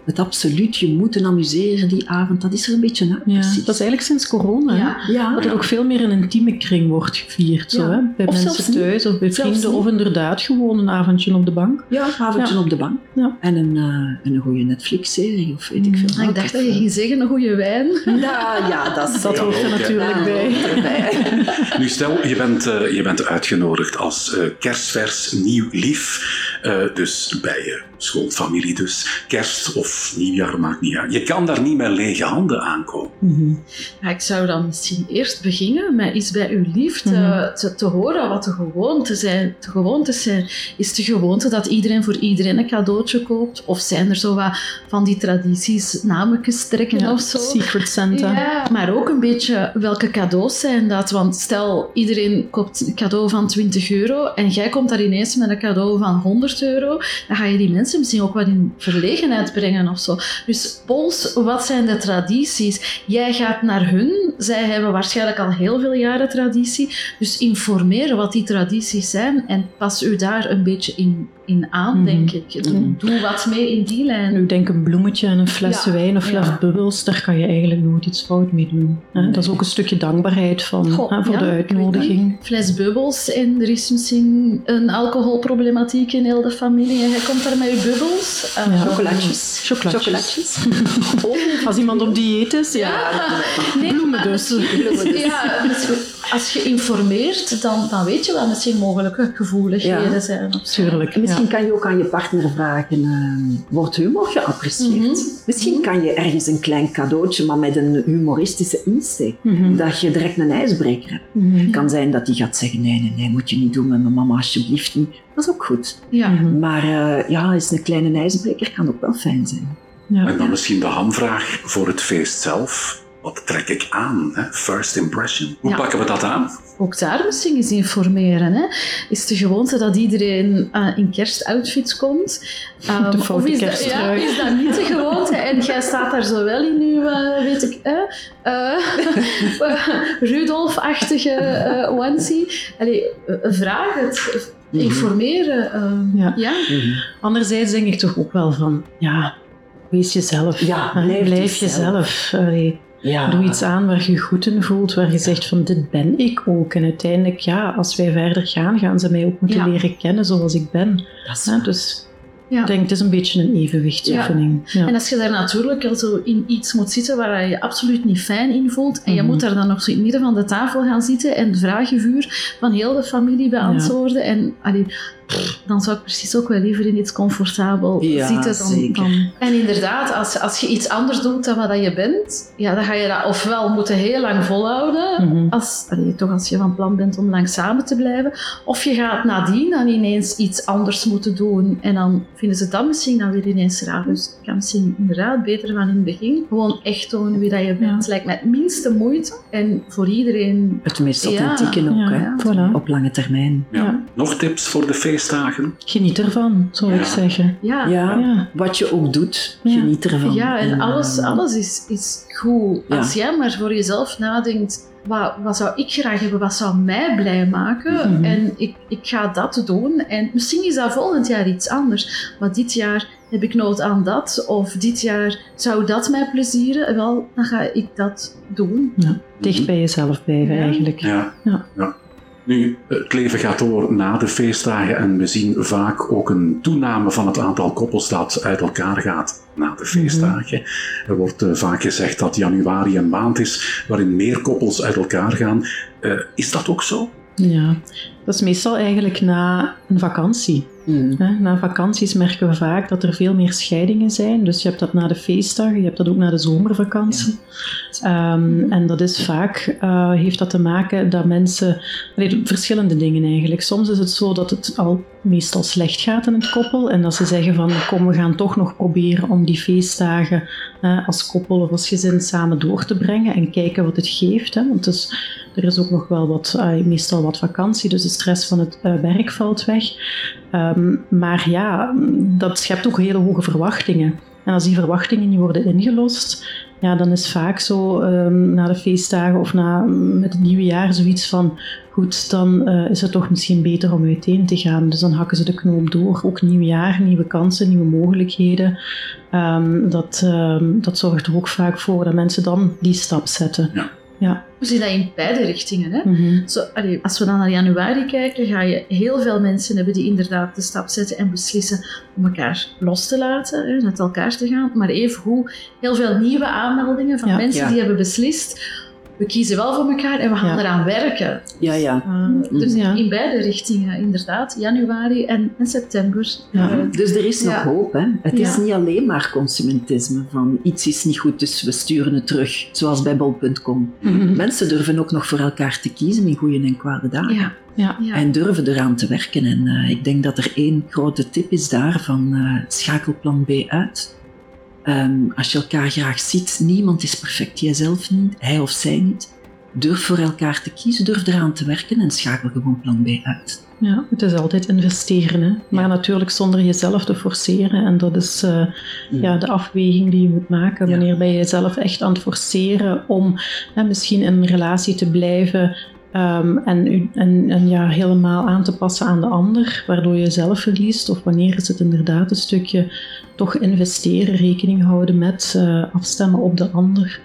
het absoluut je moeten amuseren die avond, dat is er een beetje. Ja, precies. dat is eigenlijk sinds corona. hè. Ja. ja, Dat er ook veel meer in een intieme kring wordt gevierd. Zo, hè? Bij Of mensen thuis of bij vrienden. niet. Of inderdaad gewoon een avondje op de bank. ja, een avondje Ja. op de bank. Ja. En een, eh, en een goede Netflix-serie of weet ik veel. Ah, ik dacht dat je ging zeggen een goede wijn. Ja, ja, dat, hoort er natuurlijk Ja, bij. Nu stel, je bent, eh, je bent uitgenodigd als eh, kerstvers nieuw lief. Eh, dus bij je schoolfamilie dus. Kerst of nieuwjaar maakt niet uit. Je kan daar niet met lege handen aankomen. Mhm. Ja, ik zou dan misschien eerst beginnen met iets bij uw lief te, Mhm. te, te horen wat de gewoonten zijn. De gewoontes zijn. Is de gewoonte dat iedereen voor iedereen een cadeautje koopt? Of zijn er zo wat van die tradities, nametjes trekken Ja, of zo? Secret Santa. Ja, maar ook een beetje welke cadeaus zijn dat? Want stel, iedereen koopt een cadeau van 20 euro en jij komt daar ineens met een cadeau van 100 euro, dan ga je die mensen misschien ook wat in verlegenheid brengen of zo. Dus pols, wat zijn de tradities? Jij gaat naar hun, zij hebben waarschijnlijk al heel veel jaren traditie, dus informeren wat die tradities zijn en pas u daar een beetje in, in aan, Mhm. denk ik. Doe, Mhm. doe wat mee in die lijn. Nu, ik denk een bloemetje en een fles Ja, wijn of fles ja. bubbels, daar kan je eigenlijk nooit iets fout mee doen. hè. Nee. Dat is ook een stukje dankbaarheid van, Goh, hè, voor ja, de uitnodiging. fles bubbels en er is misschien een alcoholproblematiek in heel de familie en jij komt daar met je bubbels. Eh, Ja. Chocolatjes. Chocolatjes. Chocolatjes. Als iemand op dieet is, ja. Nee, Bloemen dus. Bloemen dus. Ja, dus als je informeert, dan, dan weet je wat misschien mogelijke gevoeligheden zijn. Of zo. Tuurlijk. En misschien ja. kan je ook aan je partner vragen, eh, wordt humor geapprecieerd? Mhm. Misschien kan je ergens een klein cadeautje, maar met een humoristische insteek. Mhm. Dat je direct een ijsbreker hebt. Mhm. Het kan zijn dat die gaat zeggen, nee, nee, nee, moet je niet doen met mijn mama, alsjeblieft niet. Dat is ook goed. Ja. Maar eh, ja, eens een kleine ijsbreker kan ook wel fijn zijn. Ja. En dan misschien de hamvraag voor het feest zelf. Wat trek ik aan? Hè? First impression. Hoe Ja. pakken we dat aan? Ook daar misschien eens informeren. Hè? Is de gewoonte dat iedereen eh, in kerstoutfits komt? Um, De foute of is dat, ja, is dat niet de gewoonte? En jij staat daar zo wel in uw, eh, weet ik, eh, Rudolf-achtige eh onesie. Allee, vraag het. Informeren. ehm, Ja. ja. Anderzijds denk ik toch ook wel van, ja, wees jezelf. Ja, blijf jezelf. jezelf. Ja. Doe iets aan waar je je goed in voelt, waar je zegt van dit ben ik ook. En uiteindelijk, ja, als wij verder gaan, gaan ze mij ook moeten Ja. leren kennen zoals ik ben. Dat is. Dus ik denk, het is een beetje een evenwichtsoefening. Ja. En als je daar natuurlijk al zo in iets moet zitten waar je je absoluut niet fijn in voelt, en je Mhm. moet daar dan nog zo in het midden van de tafel gaan zitten en het vragenvuur van heel de familie beantwoorden, en allee, dan zou ik precies ook wel liever in iets comfortabel Ja, zitten dan, zeker. dan... En inderdaad, als, als je iets anders doet dan wat je bent, ja, dan ga je dat ofwel moeten heel lang volhouden, Mhm. als, allee, toch als je van plan bent om lang samen te blijven, of je gaat nadien dan ineens iets anders moeten doen en dan vinden ze dat misschien dan weer ineens raar. Dus het kan misschien inderdaad beter van in het begin gewoon echt tonen wie dat je bent. Ja. Lijkt mij het minste moeite en voor iedereen... Het meest Ja. authentieke ook, Ja, hè? voilà. Op lange termijn. Ja. Ja. Nog tips voor de feestdagen? Geniet ervan, zou Ja. ik zeggen. Ja, Ja, Ja. wat je ook doet, Ja. geniet ervan. Ja, en alles, eh, alles is, is goed. Ja. Als jij maar voor jezelf nadenkt, wat, wat zou ik graag hebben, wat zou mij blij maken? Mhm. En ik, ik ga dat doen. En misschien is dat volgend jaar iets anders. Maar dit jaar heb ik nood aan dat. Of dit jaar zou dat mij plezieren. Wel, dan ga ik dat doen. Dicht bij jezelf blijven Ja. eigenlijk. Ja. Ja. Nu, het leven gaat door na de feestdagen en we zien vaak ook een toename van het aantal koppels dat uit elkaar gaat na de feestdagen. Er wordt eh, vaak gezegd dat januari een maand is waarin meer koppels uit elkaar gaan. Eh, is dat ook zo? Ja, dat is meestal eigenlijk na een vakantie. mm, Hè. Na vakanties merken we vaak dat er veel meer scheidingen zijn. Dus je hebt dat na de feestdagen, je hebt dat ook na de zomervakantie. Ehm, en dat is vaak, eh, heeft dat te maken dat mensen, verschillende dingen eigenlijk. Soms is het zo dat het al meestal slecht gaat in het koppel en dat ze zeggen van kom we gaan toch nog proberen om die feestdagen als koppel of als gezin samen door te brengen en kijken wat het geeft. Hè. Want dus, er is ook nog wel wat, eh, meestal wat vakantie, dus de stress van het eh, werk valt weg. Ehm, maar ja, dat schept ook hele hoge verwachtingen. En als die verwachtingen niet worden ingelost, ja, dan is vaak zo ehm, na de feestdagen of na, met het nieuwe jaar zoiets van, goed, dan eh, is het toch misschien beter om uiteen te gaan. Dus dan hakken ze de knoop door. Ook nieuw jaar, nieuwe kansen, nieuwe mogelijkheden. Ehm, dat, dat zorgt er ook vaak voor dat mensen dan die stap zetten. Ja. Ja. We zien dat in beide richtingen. Hè? Mhm. Zo, allee, als we dan naar januari kijken, ga je heel veel mensen hebben die inderdaad de stap zetten en beslissen om elkaar los te laten, hè, met elkaar te gaan. Maar evengoed heel veel nieuwe aanmeldingen van Ja. mensen Ja. die hebben beslist, we kiezen wel voor elkaar en we gaan Ja. eraan werken. ja, ja. Uh, dus Ja. in beide richtingen, inderdaad. Januari en, en september. Ja. Uh, Dus er is nog Ja. hoop. Hè? Het is niet alleen maar consumentisme van iets is niet goed, dus we sturen het terug. Zoals bij bol.com. Mhm. Mensen durven ook nog voor elkaar te kiezen in goede en kwade dagen. ja. Ja. Ja. En durven eraan te werken. En eh, ik denk dat er één grote tip is daar van eh, schakelplan B uit. Ehm, als je elkaar graag ziet, niemand is perfect. Jijzelf niet, hij of zij niet. Durf voor elkaar te kiezen, durf eraan te werken en schakel gewoon plan B uit. Ja, het is altijd investeren, hè? maar Ja. natuurlijk zonder jezelf te forceren. En dat is eh, Mm. ja, de afweging die je moet maken. Ja. Wanneer ben je jezelf echt aan het forceren om hè, misschien in een relatie te blijven ehm, en, en, en ja, helemaal aan te passen aan de ander, waardoor je jezelf verliest. Of wanneer is het inderdaad een stukje toch investeren, rekening houden met eh, afstemmen op de ander.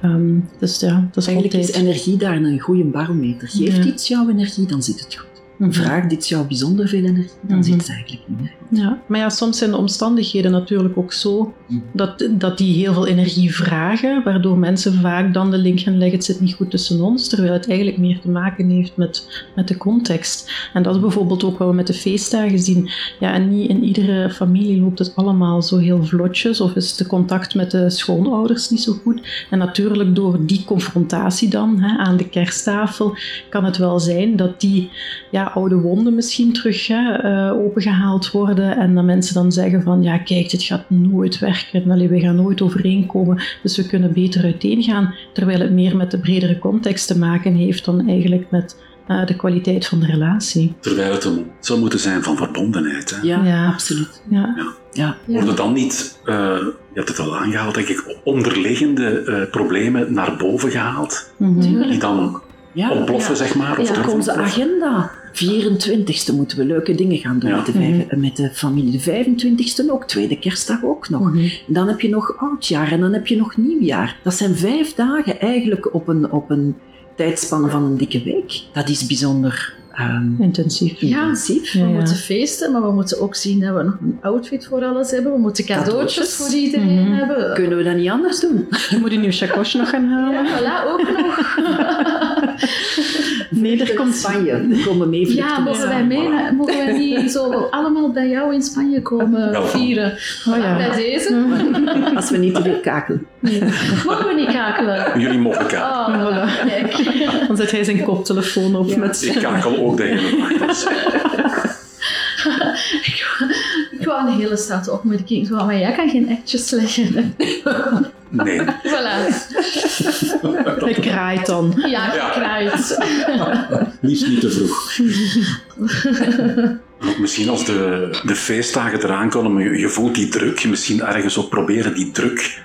Ehm, dus ja, dat is Eigenlijk altijd... is energie daar een goede barometer. Geeft Ja. iets jouw energie, dan zit het goed. Mhm. Vraagt iets jou bijzonder veel energie, dan Mhm. zit het eigenlijk niet meer. Ja, maar ja, soms zijn de omstandigheden natuurlijk ook zo dat, dat die heel veel energie vragen, waardoor mensen vaak dan de link gaan leggen, het zit niet goed tussen ons, terwijl het eigenlijk meer te maken heeft met, met de context. En dat is bijvoorbeeld ook wat we met de feestdagen zien. Ja, en niet in iedere familie loopt het allemaal zo heel vlotjes, of is de contact met de schoonouders niet zo goed. En natuurlijk door die confrontatie dan hè, aan de kersttafel, kan het wel zijn dat die ja, oude wonden misschien terug hè, eh, opengehaald worden en dat mensen dan zeggen van ja kijk dit gaat nooit werken, Allee, we gaan nooit overeenkomen, dus we kunnen beter uiteen gaan, terwijl het meer met de bredere context te maken heeft dan eigenlijk met eh, de kwaliteit van de relatie. Terwijl het een zou moeten zijn van verbondenheid. Hè? Ja, Ja. absoluut. Ja, Ja. Ja. Worden dan niet, eh, je hebt het al aangehaald, denk ik, onderliggende eh, problemen naar boven gehaald? Mhm. Die dan Ja. ontploffen, Ja. zeg maar? Of Ja. onze agenda 24ste moeten we leuke dingen gaan doen Ja. met, de vijf- met de familie. De 25ste ook, tweede kerstdag ook nog. Mhm. Dan heb je nog oudjaar en dan heb je nog nieuwjaar. Dat zijn vijf dagen eigenlijk op een, op een tijdspanne van een dikke week. Dat is bijzonder ehm, Intensief. Ja. intensief. We Ja, ja. moeten feesten, maar we moeten ook zien dat we nog een outfit voor alles hebben. We moeten cadeautjes Cadeautjes. voor iedereen Mhm. hebben. Kunnen we dat niet anders doen? Je moet een nieuw chakosje nog gaan halen. Ja, voilà, ook nog. Nee, er komt Spanje. Komen mee Ja, mogen wij, mee, mogen wij niet zo allemaal bij jou in Spanje komen vieren? Oh ja. Bij deze Als we niet te veel kakelen. mogen we niet kakelen. Jullie mogen kaken. Oh, voilà. Kijk. Dan zet hij zijn koptelefoon op Ja. met... Ik kakel ook de hele dus. Ik wou een hele stad opmerking, zo, maar jij kan geen actjes leggen. Nee. Voilà. Hij kraait dan. Ja, gekraaid. Liefst niet te vroeg. Misschien als de, de feestdagen eraan komen, je, je voelt die druk, misschien ergens ook proberen die druk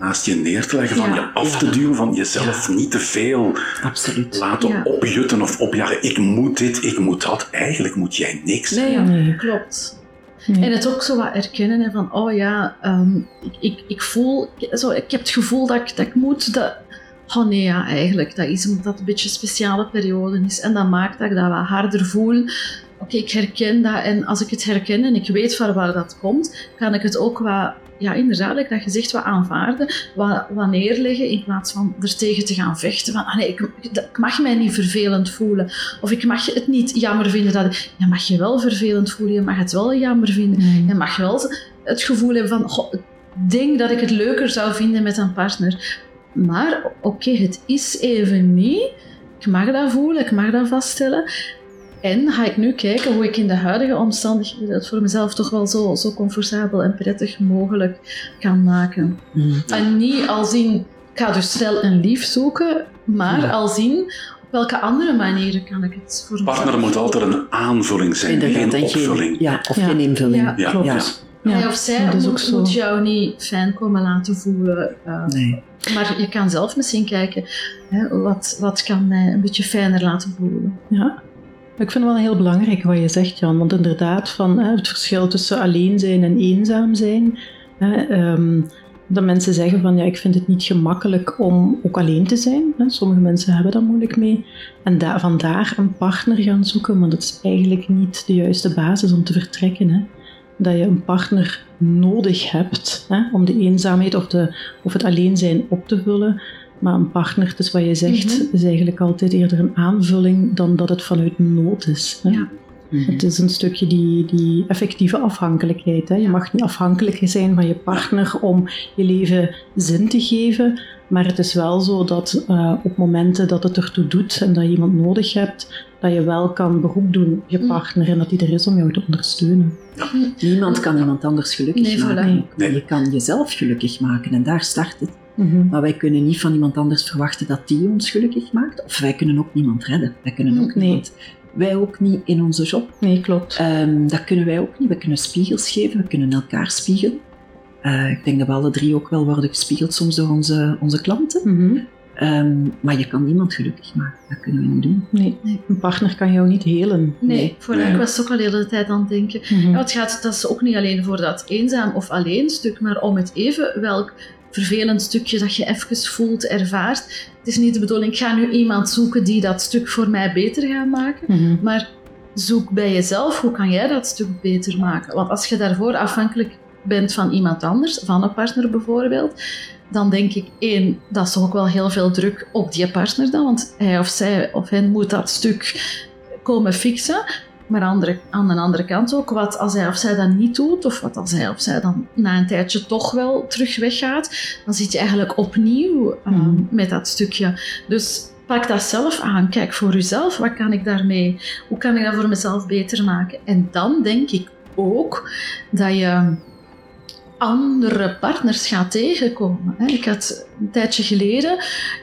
naast je neer te leggen, van Ja. je af te duwen, van jezelf niet te veel Absoluut. laten Ja. opjutten of opjagen. Ik moet dit, ik moet dat. Eigenlijk moet jij niks. Nee, Ja, Nee. klopt. Nee. En het ook zo wat erkennen hè, van, oh ja, ehm, ik, ik, ik voel, zo, ik heb het gevoel dat ik, dat ik moet, dat, oh nee ja, eigenlijk, dat is omdat het een beetje een speciale periode is. En dat maakt dat ik dat wat harder voel. Oké, ik herken dat en als ik het herken en ik weet van waar dat komt, kan ik het ook wat, ja inderdaad, like dat je zegt, wat aanvaarden, wat, wat neerleggen in plaats van er tegen te gaan vechten. Van, ah nee, ik, ik mag mij niet vervelend voelen. Of ik mag het niet jammer vinden dat... Je mag je wel vervelend voelen, je mag het wel jammer vinden. Nee. Je mag wel het gevoel hebben van, goh, ik denk dat ik het leuker zou vinden met een partner. Maar oké, het is even niet. Ik mag dat voelen, ik mag dat vaststellen. En ga ik nu kijken hoe ik in de huidige omstandigheden het voor mezelf toch wel zo, zo comfortabel en prettig mogelijk kan maken. Mm. En niet als in, ik ga dus snel een lief zoeken, maar Ja. als in, op welke andere manieren kan ik het voor mezelf Partner moet altijd een aanvulling zijn, Inderdaad, geen en geen- opvulling. Ja, of Ja. geen invulling. Ja. Ja. Klopt. Ja. Of zij ook moet, zo. moet jou niet fijn komen laten voelen. eh, Nee. Maar je kan zelf misschien kijken, hè, wat, wat kan mij een beetje fijner laten voelen. Ja. Ik vind het wel heel belangrijk wat je zegt, Jan. Want inderdaad, van, het verschil tussen alleen zijn en eenzaam zijn. Ehm, dat mensen zeggen van, ja, ik vind het niet gemakkelijk om ook alleen te zijn. Sommige mensen hebben daar moeilijk mee. En da vandaar een partner gaan zoeken, maar dat is eigenlijk niet de juiste basis om te vertrekken. Hè. Dat je een partner nodig hebt hè, om de eenzaamheid of, de, of het alleen zijn op te vullen. Maar een partner, het is wat je zegt, Mhm. is eigenlijk altijd eerder een aanvulling dan dat het vanuit nood is. Hè. Ja. Mhm. Het is een stukje die, die effectieve afhankelijkheid. Hè. Je mag niet afhankelijk zijn van je partner om je leven zin te geven. Maar het is wel zo dat eh, op momenten dat het ertoe doet en dat je iemand nodig hebt, dat je wel kan beroep doen op je Mm. partner en dat die er is om jou te ondersteunen. Niemand kan iemand anders gelukkig Nee, maken. Nee. Je kan jezelf gelukkig maken en daar start het. Mhm. Maar wij kunnen niet van iemand anders verwachten dat die ons gelukkig maakt. Of wij kunnen ook niemand redden. Wij kunnen ook Nee. niemand. Wij ook niet in onze job. Nee, klopt. Ehm, dat kunnen wij ook niet. We kunnen spiegels geven, we kunnen elkaar spiegelen. Eh, ik denk dat we alle drie ook wel worden gespiegeld soms door onze, onze klanten. Mhm. Ehm, maar je kan niemand gelukkig maken. Dat kunnen we niet doen. Nee. Nee. een partner kan jou niet helen. Nee, Nee. voor Nee. ik was ook al de hele tijd aan het denken. Ja, het gaat dat is ook niet alleen voor dat eenzaam of alleen stuk, maar om het even welk vervelend stukje dat je even voelt, ervaart. Het is niet de bedoeling, ik ga nu iemand zoeken die dat stuk voor mij beter gaat maken. Mhm. Maar zoek bij jezelf, hoe kan jij dat stuk beter maken? Want als je daarvoor afhankelijk bent van iemand anders, van een partner bijvoorbeeld, dan denk ik, één, dat is toch ook wel heel veel druk op die partner dan, want hij of zij of hen moet dat stuk komen fixen. Maar andere, aan de andere kant ook, wat als hij of zij dat niet doet, of wat als hij of zij dan na een tijdje toch wel terug weggaat, dan zit je eigenlijk opnieuw eh, Mhm. met dat stukje. Dus pak dat zelf aan. Kijk voor jezelf, wat kan ik daarmee? Hoe kan ik dat voor mezelf beter maken? En dan denk ik ook dat je andere partners gaat tegenkomen. hè. Ik had een tijdje geleden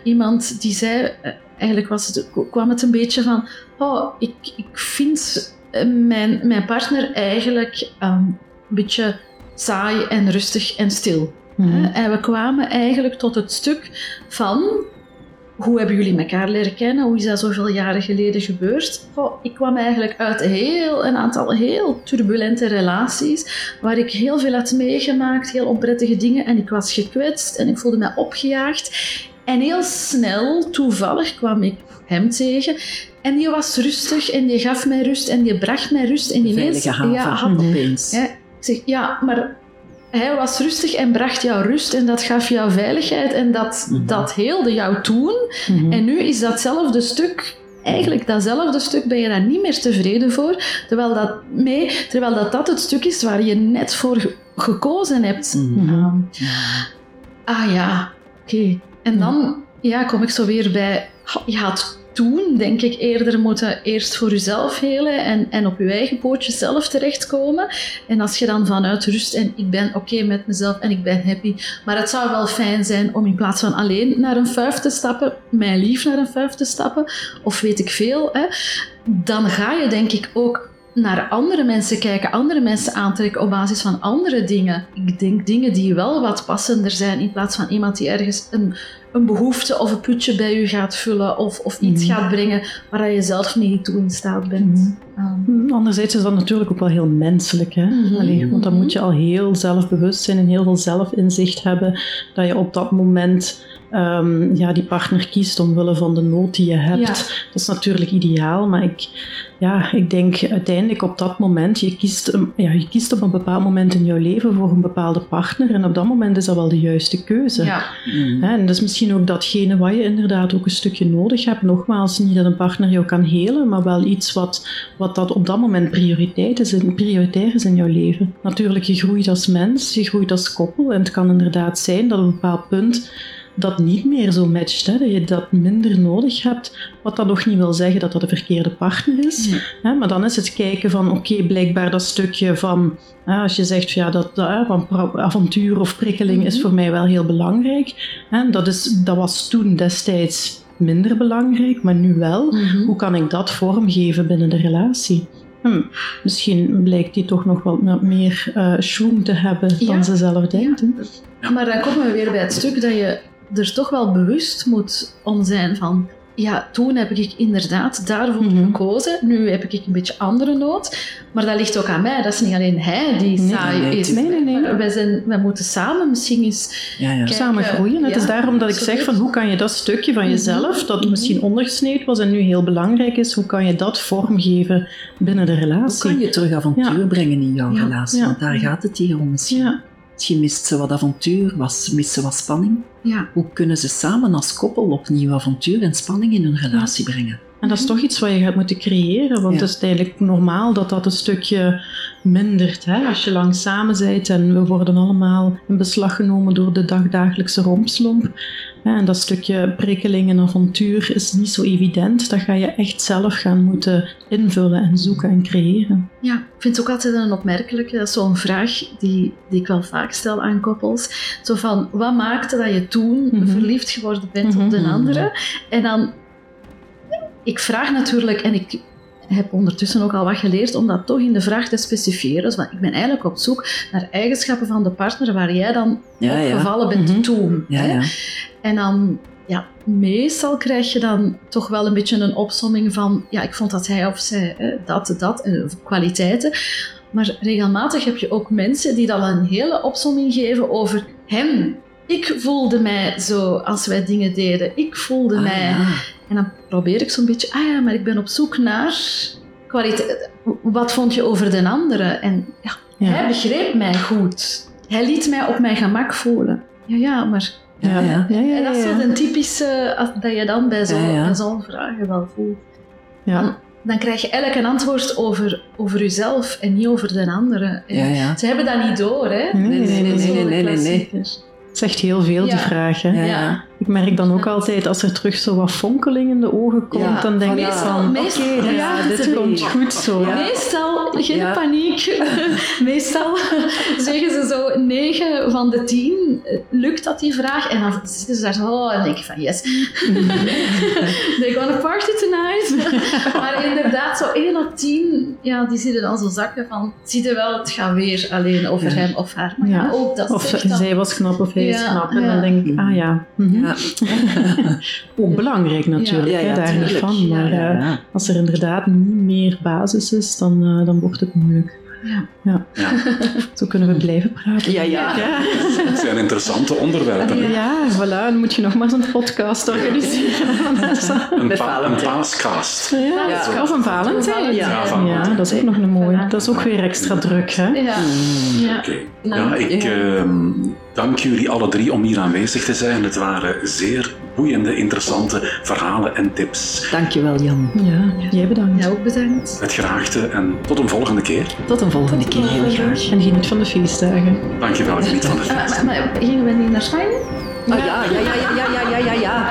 iemand die zei, eh, eigenlijk was het, kwam het een beetje van, oh, ik, ik vind eh, mijn, mijn partner eigenlijk ehm, een beetje saai en rustig en stil. Mhm. En we kwamen eigenlijk tot het stuk van hoe hebben jullie elkaar leren kennen? Hoe is dat zoveel jaren geleden gebeurd? Oh, ik kwam eigenlijk uit heel, een aantal heel turbulente relaties, waar ik heel veel had meegemaakt, heel onprettige dingen, en ik was gekwetst en ik voelde me opgejaagd. En heel snel, toevallig, kwam ik hem tegen. En die was rustig en die gaf mij rust en die bracht mij rust. En Veilige haven, ja, had, opeens. ja, ik zeg, ja, maar hij was rustig en bracht jou rust en dat gaf jou veiligheid en dat, Mhm. dat heelde jou toen. Mhm. En nu is datzelfde stuk, eigenlijk datzelfde stuk, ben je daar niet meer tevreden voor. Terwijl dat, mee, terwijl dat, dat het stuk is waar je net voor ge- gekozen hebt. Mhm. Ah ja, oké. En dan ja, kom ik zo weer bij, je had toen, denk ik, eerder moeten eerst voor jezelf helen en, en op je eigen pootjes zelf terechtkomen. En als je dan vanuit rust en ik ben oké met mezelf en ik ben happy, maar het zou wel fijn zijn om in plaats van alleen naar een vuif te stappen, mijn lief naar een vuif te stappen, of weet ik veel, hè, dan ga je denk ik ook naar andere mensen kijken, andere mensen aantrekken op basis van andere dingen. Ik denk dingen die wel wat passender zijn in plaats van iemand die ergens een, een behoefte of een putje bij u gaat vullen of, of iets Mhm. gaat brengen waar je zelf niet toe in staat bent. Ehm, Mm, Anderzijds is dat natuurlijk ook wel heel menselijk. Hè? Mhm. Allee, want dan moet je al heel zelfbewust zijn en heel veel zelfinzicht hebben dat je op dat moment ehm, ja, die partner kiest omwille van de nood die je hebt. Ja. Dat is natuurlijk ideaal, maar ik, ja, ik denk uiteindelijk op dat moment, je kiest, ja, je kiest op een bepaald moment in jouw leven voor een bepaalde partner en op dat moment is dat wel de juiste keuze. ja. Hè, En dat is misschien ook datgene wat je inderdaad ook een stukje nodig hebt. Nogmaals, niet dat een partner jou kan helen, maar wel iets wat, wat dat op dat moment prioriteit is, prioritair is in jouw leven. Natuurlijk, je groeit als mens, je groeit als koppel. En het kan inderdaad zijn dat op een bepaald punt dat niet meer zo matcht. Hè, dat je dat minder nodig hebt. Wat dat nog niet wil zeggen dat dat de verkeerde partner is. Nee. Hè, maar dan is het kijken van, oké, blijkbaar dat stukje van, hè, als je zegt ja, dat, van avontuur of prikkeling is Mhm. voor mij wel heel belangrijk. Hè, dat, is, dat was toen destijds minder belangrijk, maar nu wel. Mhm. Hoe kan ik dat vormgeven binnen de relatie? Hm, misschien blijkt die toch nog wel wat meer schwung te hebben dan ze zelf denkt. Maar dan komen we weer bij het stuk dat je er toch wel bewust moet om zijn van... Ja, toen heb ik inderdaad daarvoor Mhm. gekozen. Nu heb ik een beetje andere nood. Maar dat ligt ook aan mij. Dat is niet alleen hij die Nee, saai nee, is. nee, nee, nee. Wij, zijn, wij moeten samen misschien eens... Ja, ja. Samen groeien. Het ja, is daarom dat ik zeg van hoe kan je dat stukje van Mhm. jezelf, dat Mhm. misschien ondergesneeuwd was en nu heel belangrijk is, hoe kan je dat vormgeven binnen de Hoe relatie? kan je terug avontuur Ja. brengen in jouw Ja. relatie? Ja. Want daar gaat het hier om misschien. Misschien mist ze wat avontuur, was, mist ze wat spanning. Ja, Hoe kunnen ze samen als koppel opnieuw avontuur en spanning in hun relatie brengen? En dat is toch iets wat je gaat moeten creëren, want Ja. het is eigenlijk normaal dat dat een stukje mindert. Hè? Als je lang samen bent en we worden allemaal in beslag genomen door de dagdagelijkse rompslomp. Hè? En dat stukje prikkeling en avontuur is niet zo evident. Dat ga je echt zelf gaan moeten invullen en zoeken en creëren. ja, ik vind het ook altijd een opmerkelijke. Dat is zo'n vraag die, die ik wel vaak stel aan koppels. Zo van, wat maakte dat je toen Mhm. verliefd geworden bent op de Mhm. andere? En dan... Ik vraag natuurlijk, en ik heb ondertussen ook al wat geleerd om dat toch in de vraag te specifieren. Dus van, ik ben eigenlijk op zoek naar eigenschappen van de partner waar jij dan Ja, ja. opgevallen bent Mhm. toen. Ja, hè? En dan, ja, meestal krijg je dan toch wel een beetje een opsomming van, ja, ik vond dat hij of zij hè, dat, dat, en kwaliteiten. Maar regelmatig heb je ook mensen die dan een hele opsomming geven over hem. Ik voelde mij zo als wij dingen deden. Ik voelde Ah, mij. En dan probeer ik zo'n beetje, ah ja, maar ik ben op zoek naar kwaliteit. Wat vond je over de andere? En ja, Ja. hij begreep mij goed. Hij liet mij op mijn gemak voelen. Ja, ja, maar Ja, ja. en dat is zo een typische, dat je dan bij zo'n zo'n vragen wel voelt. Ja. Dan, dan krijg je eigenlijk een antwoord over, over jezelf en niet over de andere. Ja, ja. Ze hebben dat niet door, hè? Nee, nee, nee, nee, nee, nee, nee, nee. klassieker. Het zegt heel veel, die vraag. Hè? Ja. ja. Ik merk dan ook altijd, als er terug zo wat fonkeling in de ogen komt, Ja, dan denk ik meestal- van, meestal- oké, dit- ja, dit komt goed zo. Ja. Meestal, geen Ja. paniek. Meestal zeggen ze zo 9 van de 10 eh, lukt dat die vraag. En dan zitten ze daar zo oh, en denk je van yes. They're gonna party tonight. maar inderdaad, zo 1 op 10, ja, die zitten dan zo zakken van zie je wel, het gaat weer alleen over Ja. hem of haar. Maar ja, Ja. ook dat Of dan... zij was knap of hij is knap. En ja. dan denk ik, ah ja. mhm. Ja, Ja. Ook belangrijk natuurlijk, Ja, ja, hè, daar niet van. Maar eh, als er inderdaad niet meer basis is, dan, eh, dan wordt het moeilijk. Ja. Ja. Ja. Zo kunnen we blijven praten. Ja, ja. Het zijn interessante onderwerpen. hè. Ja, voilà. Dan moet je nog maar zo'n podcast organiseren. Een, Met pa een. Ja, Ja. Of een Valentijn. Ja, Ja, dat is ook nog een mooie. Dat is ook weer extra druk, hè? Ja. ja. Oké. Nou, ja, ik ja. ehm, dank jullie alle drie om hier aanwezig te zijn. Het waren zeer boeiende, interessante verhalen en tips. Dankjewel, Jan. Ja, jij bedankt. Ja, ook bedankt. Het graagte en tot een volgende keer. Tot een volgende keer, heel graag. En geniet van de feestdagen. Dankjewel, geniet van de Maar, feest. maar, maar gingen we niet naar Spanje? Ah, ja, ja, ja, ja, ja, ja, ja, ja.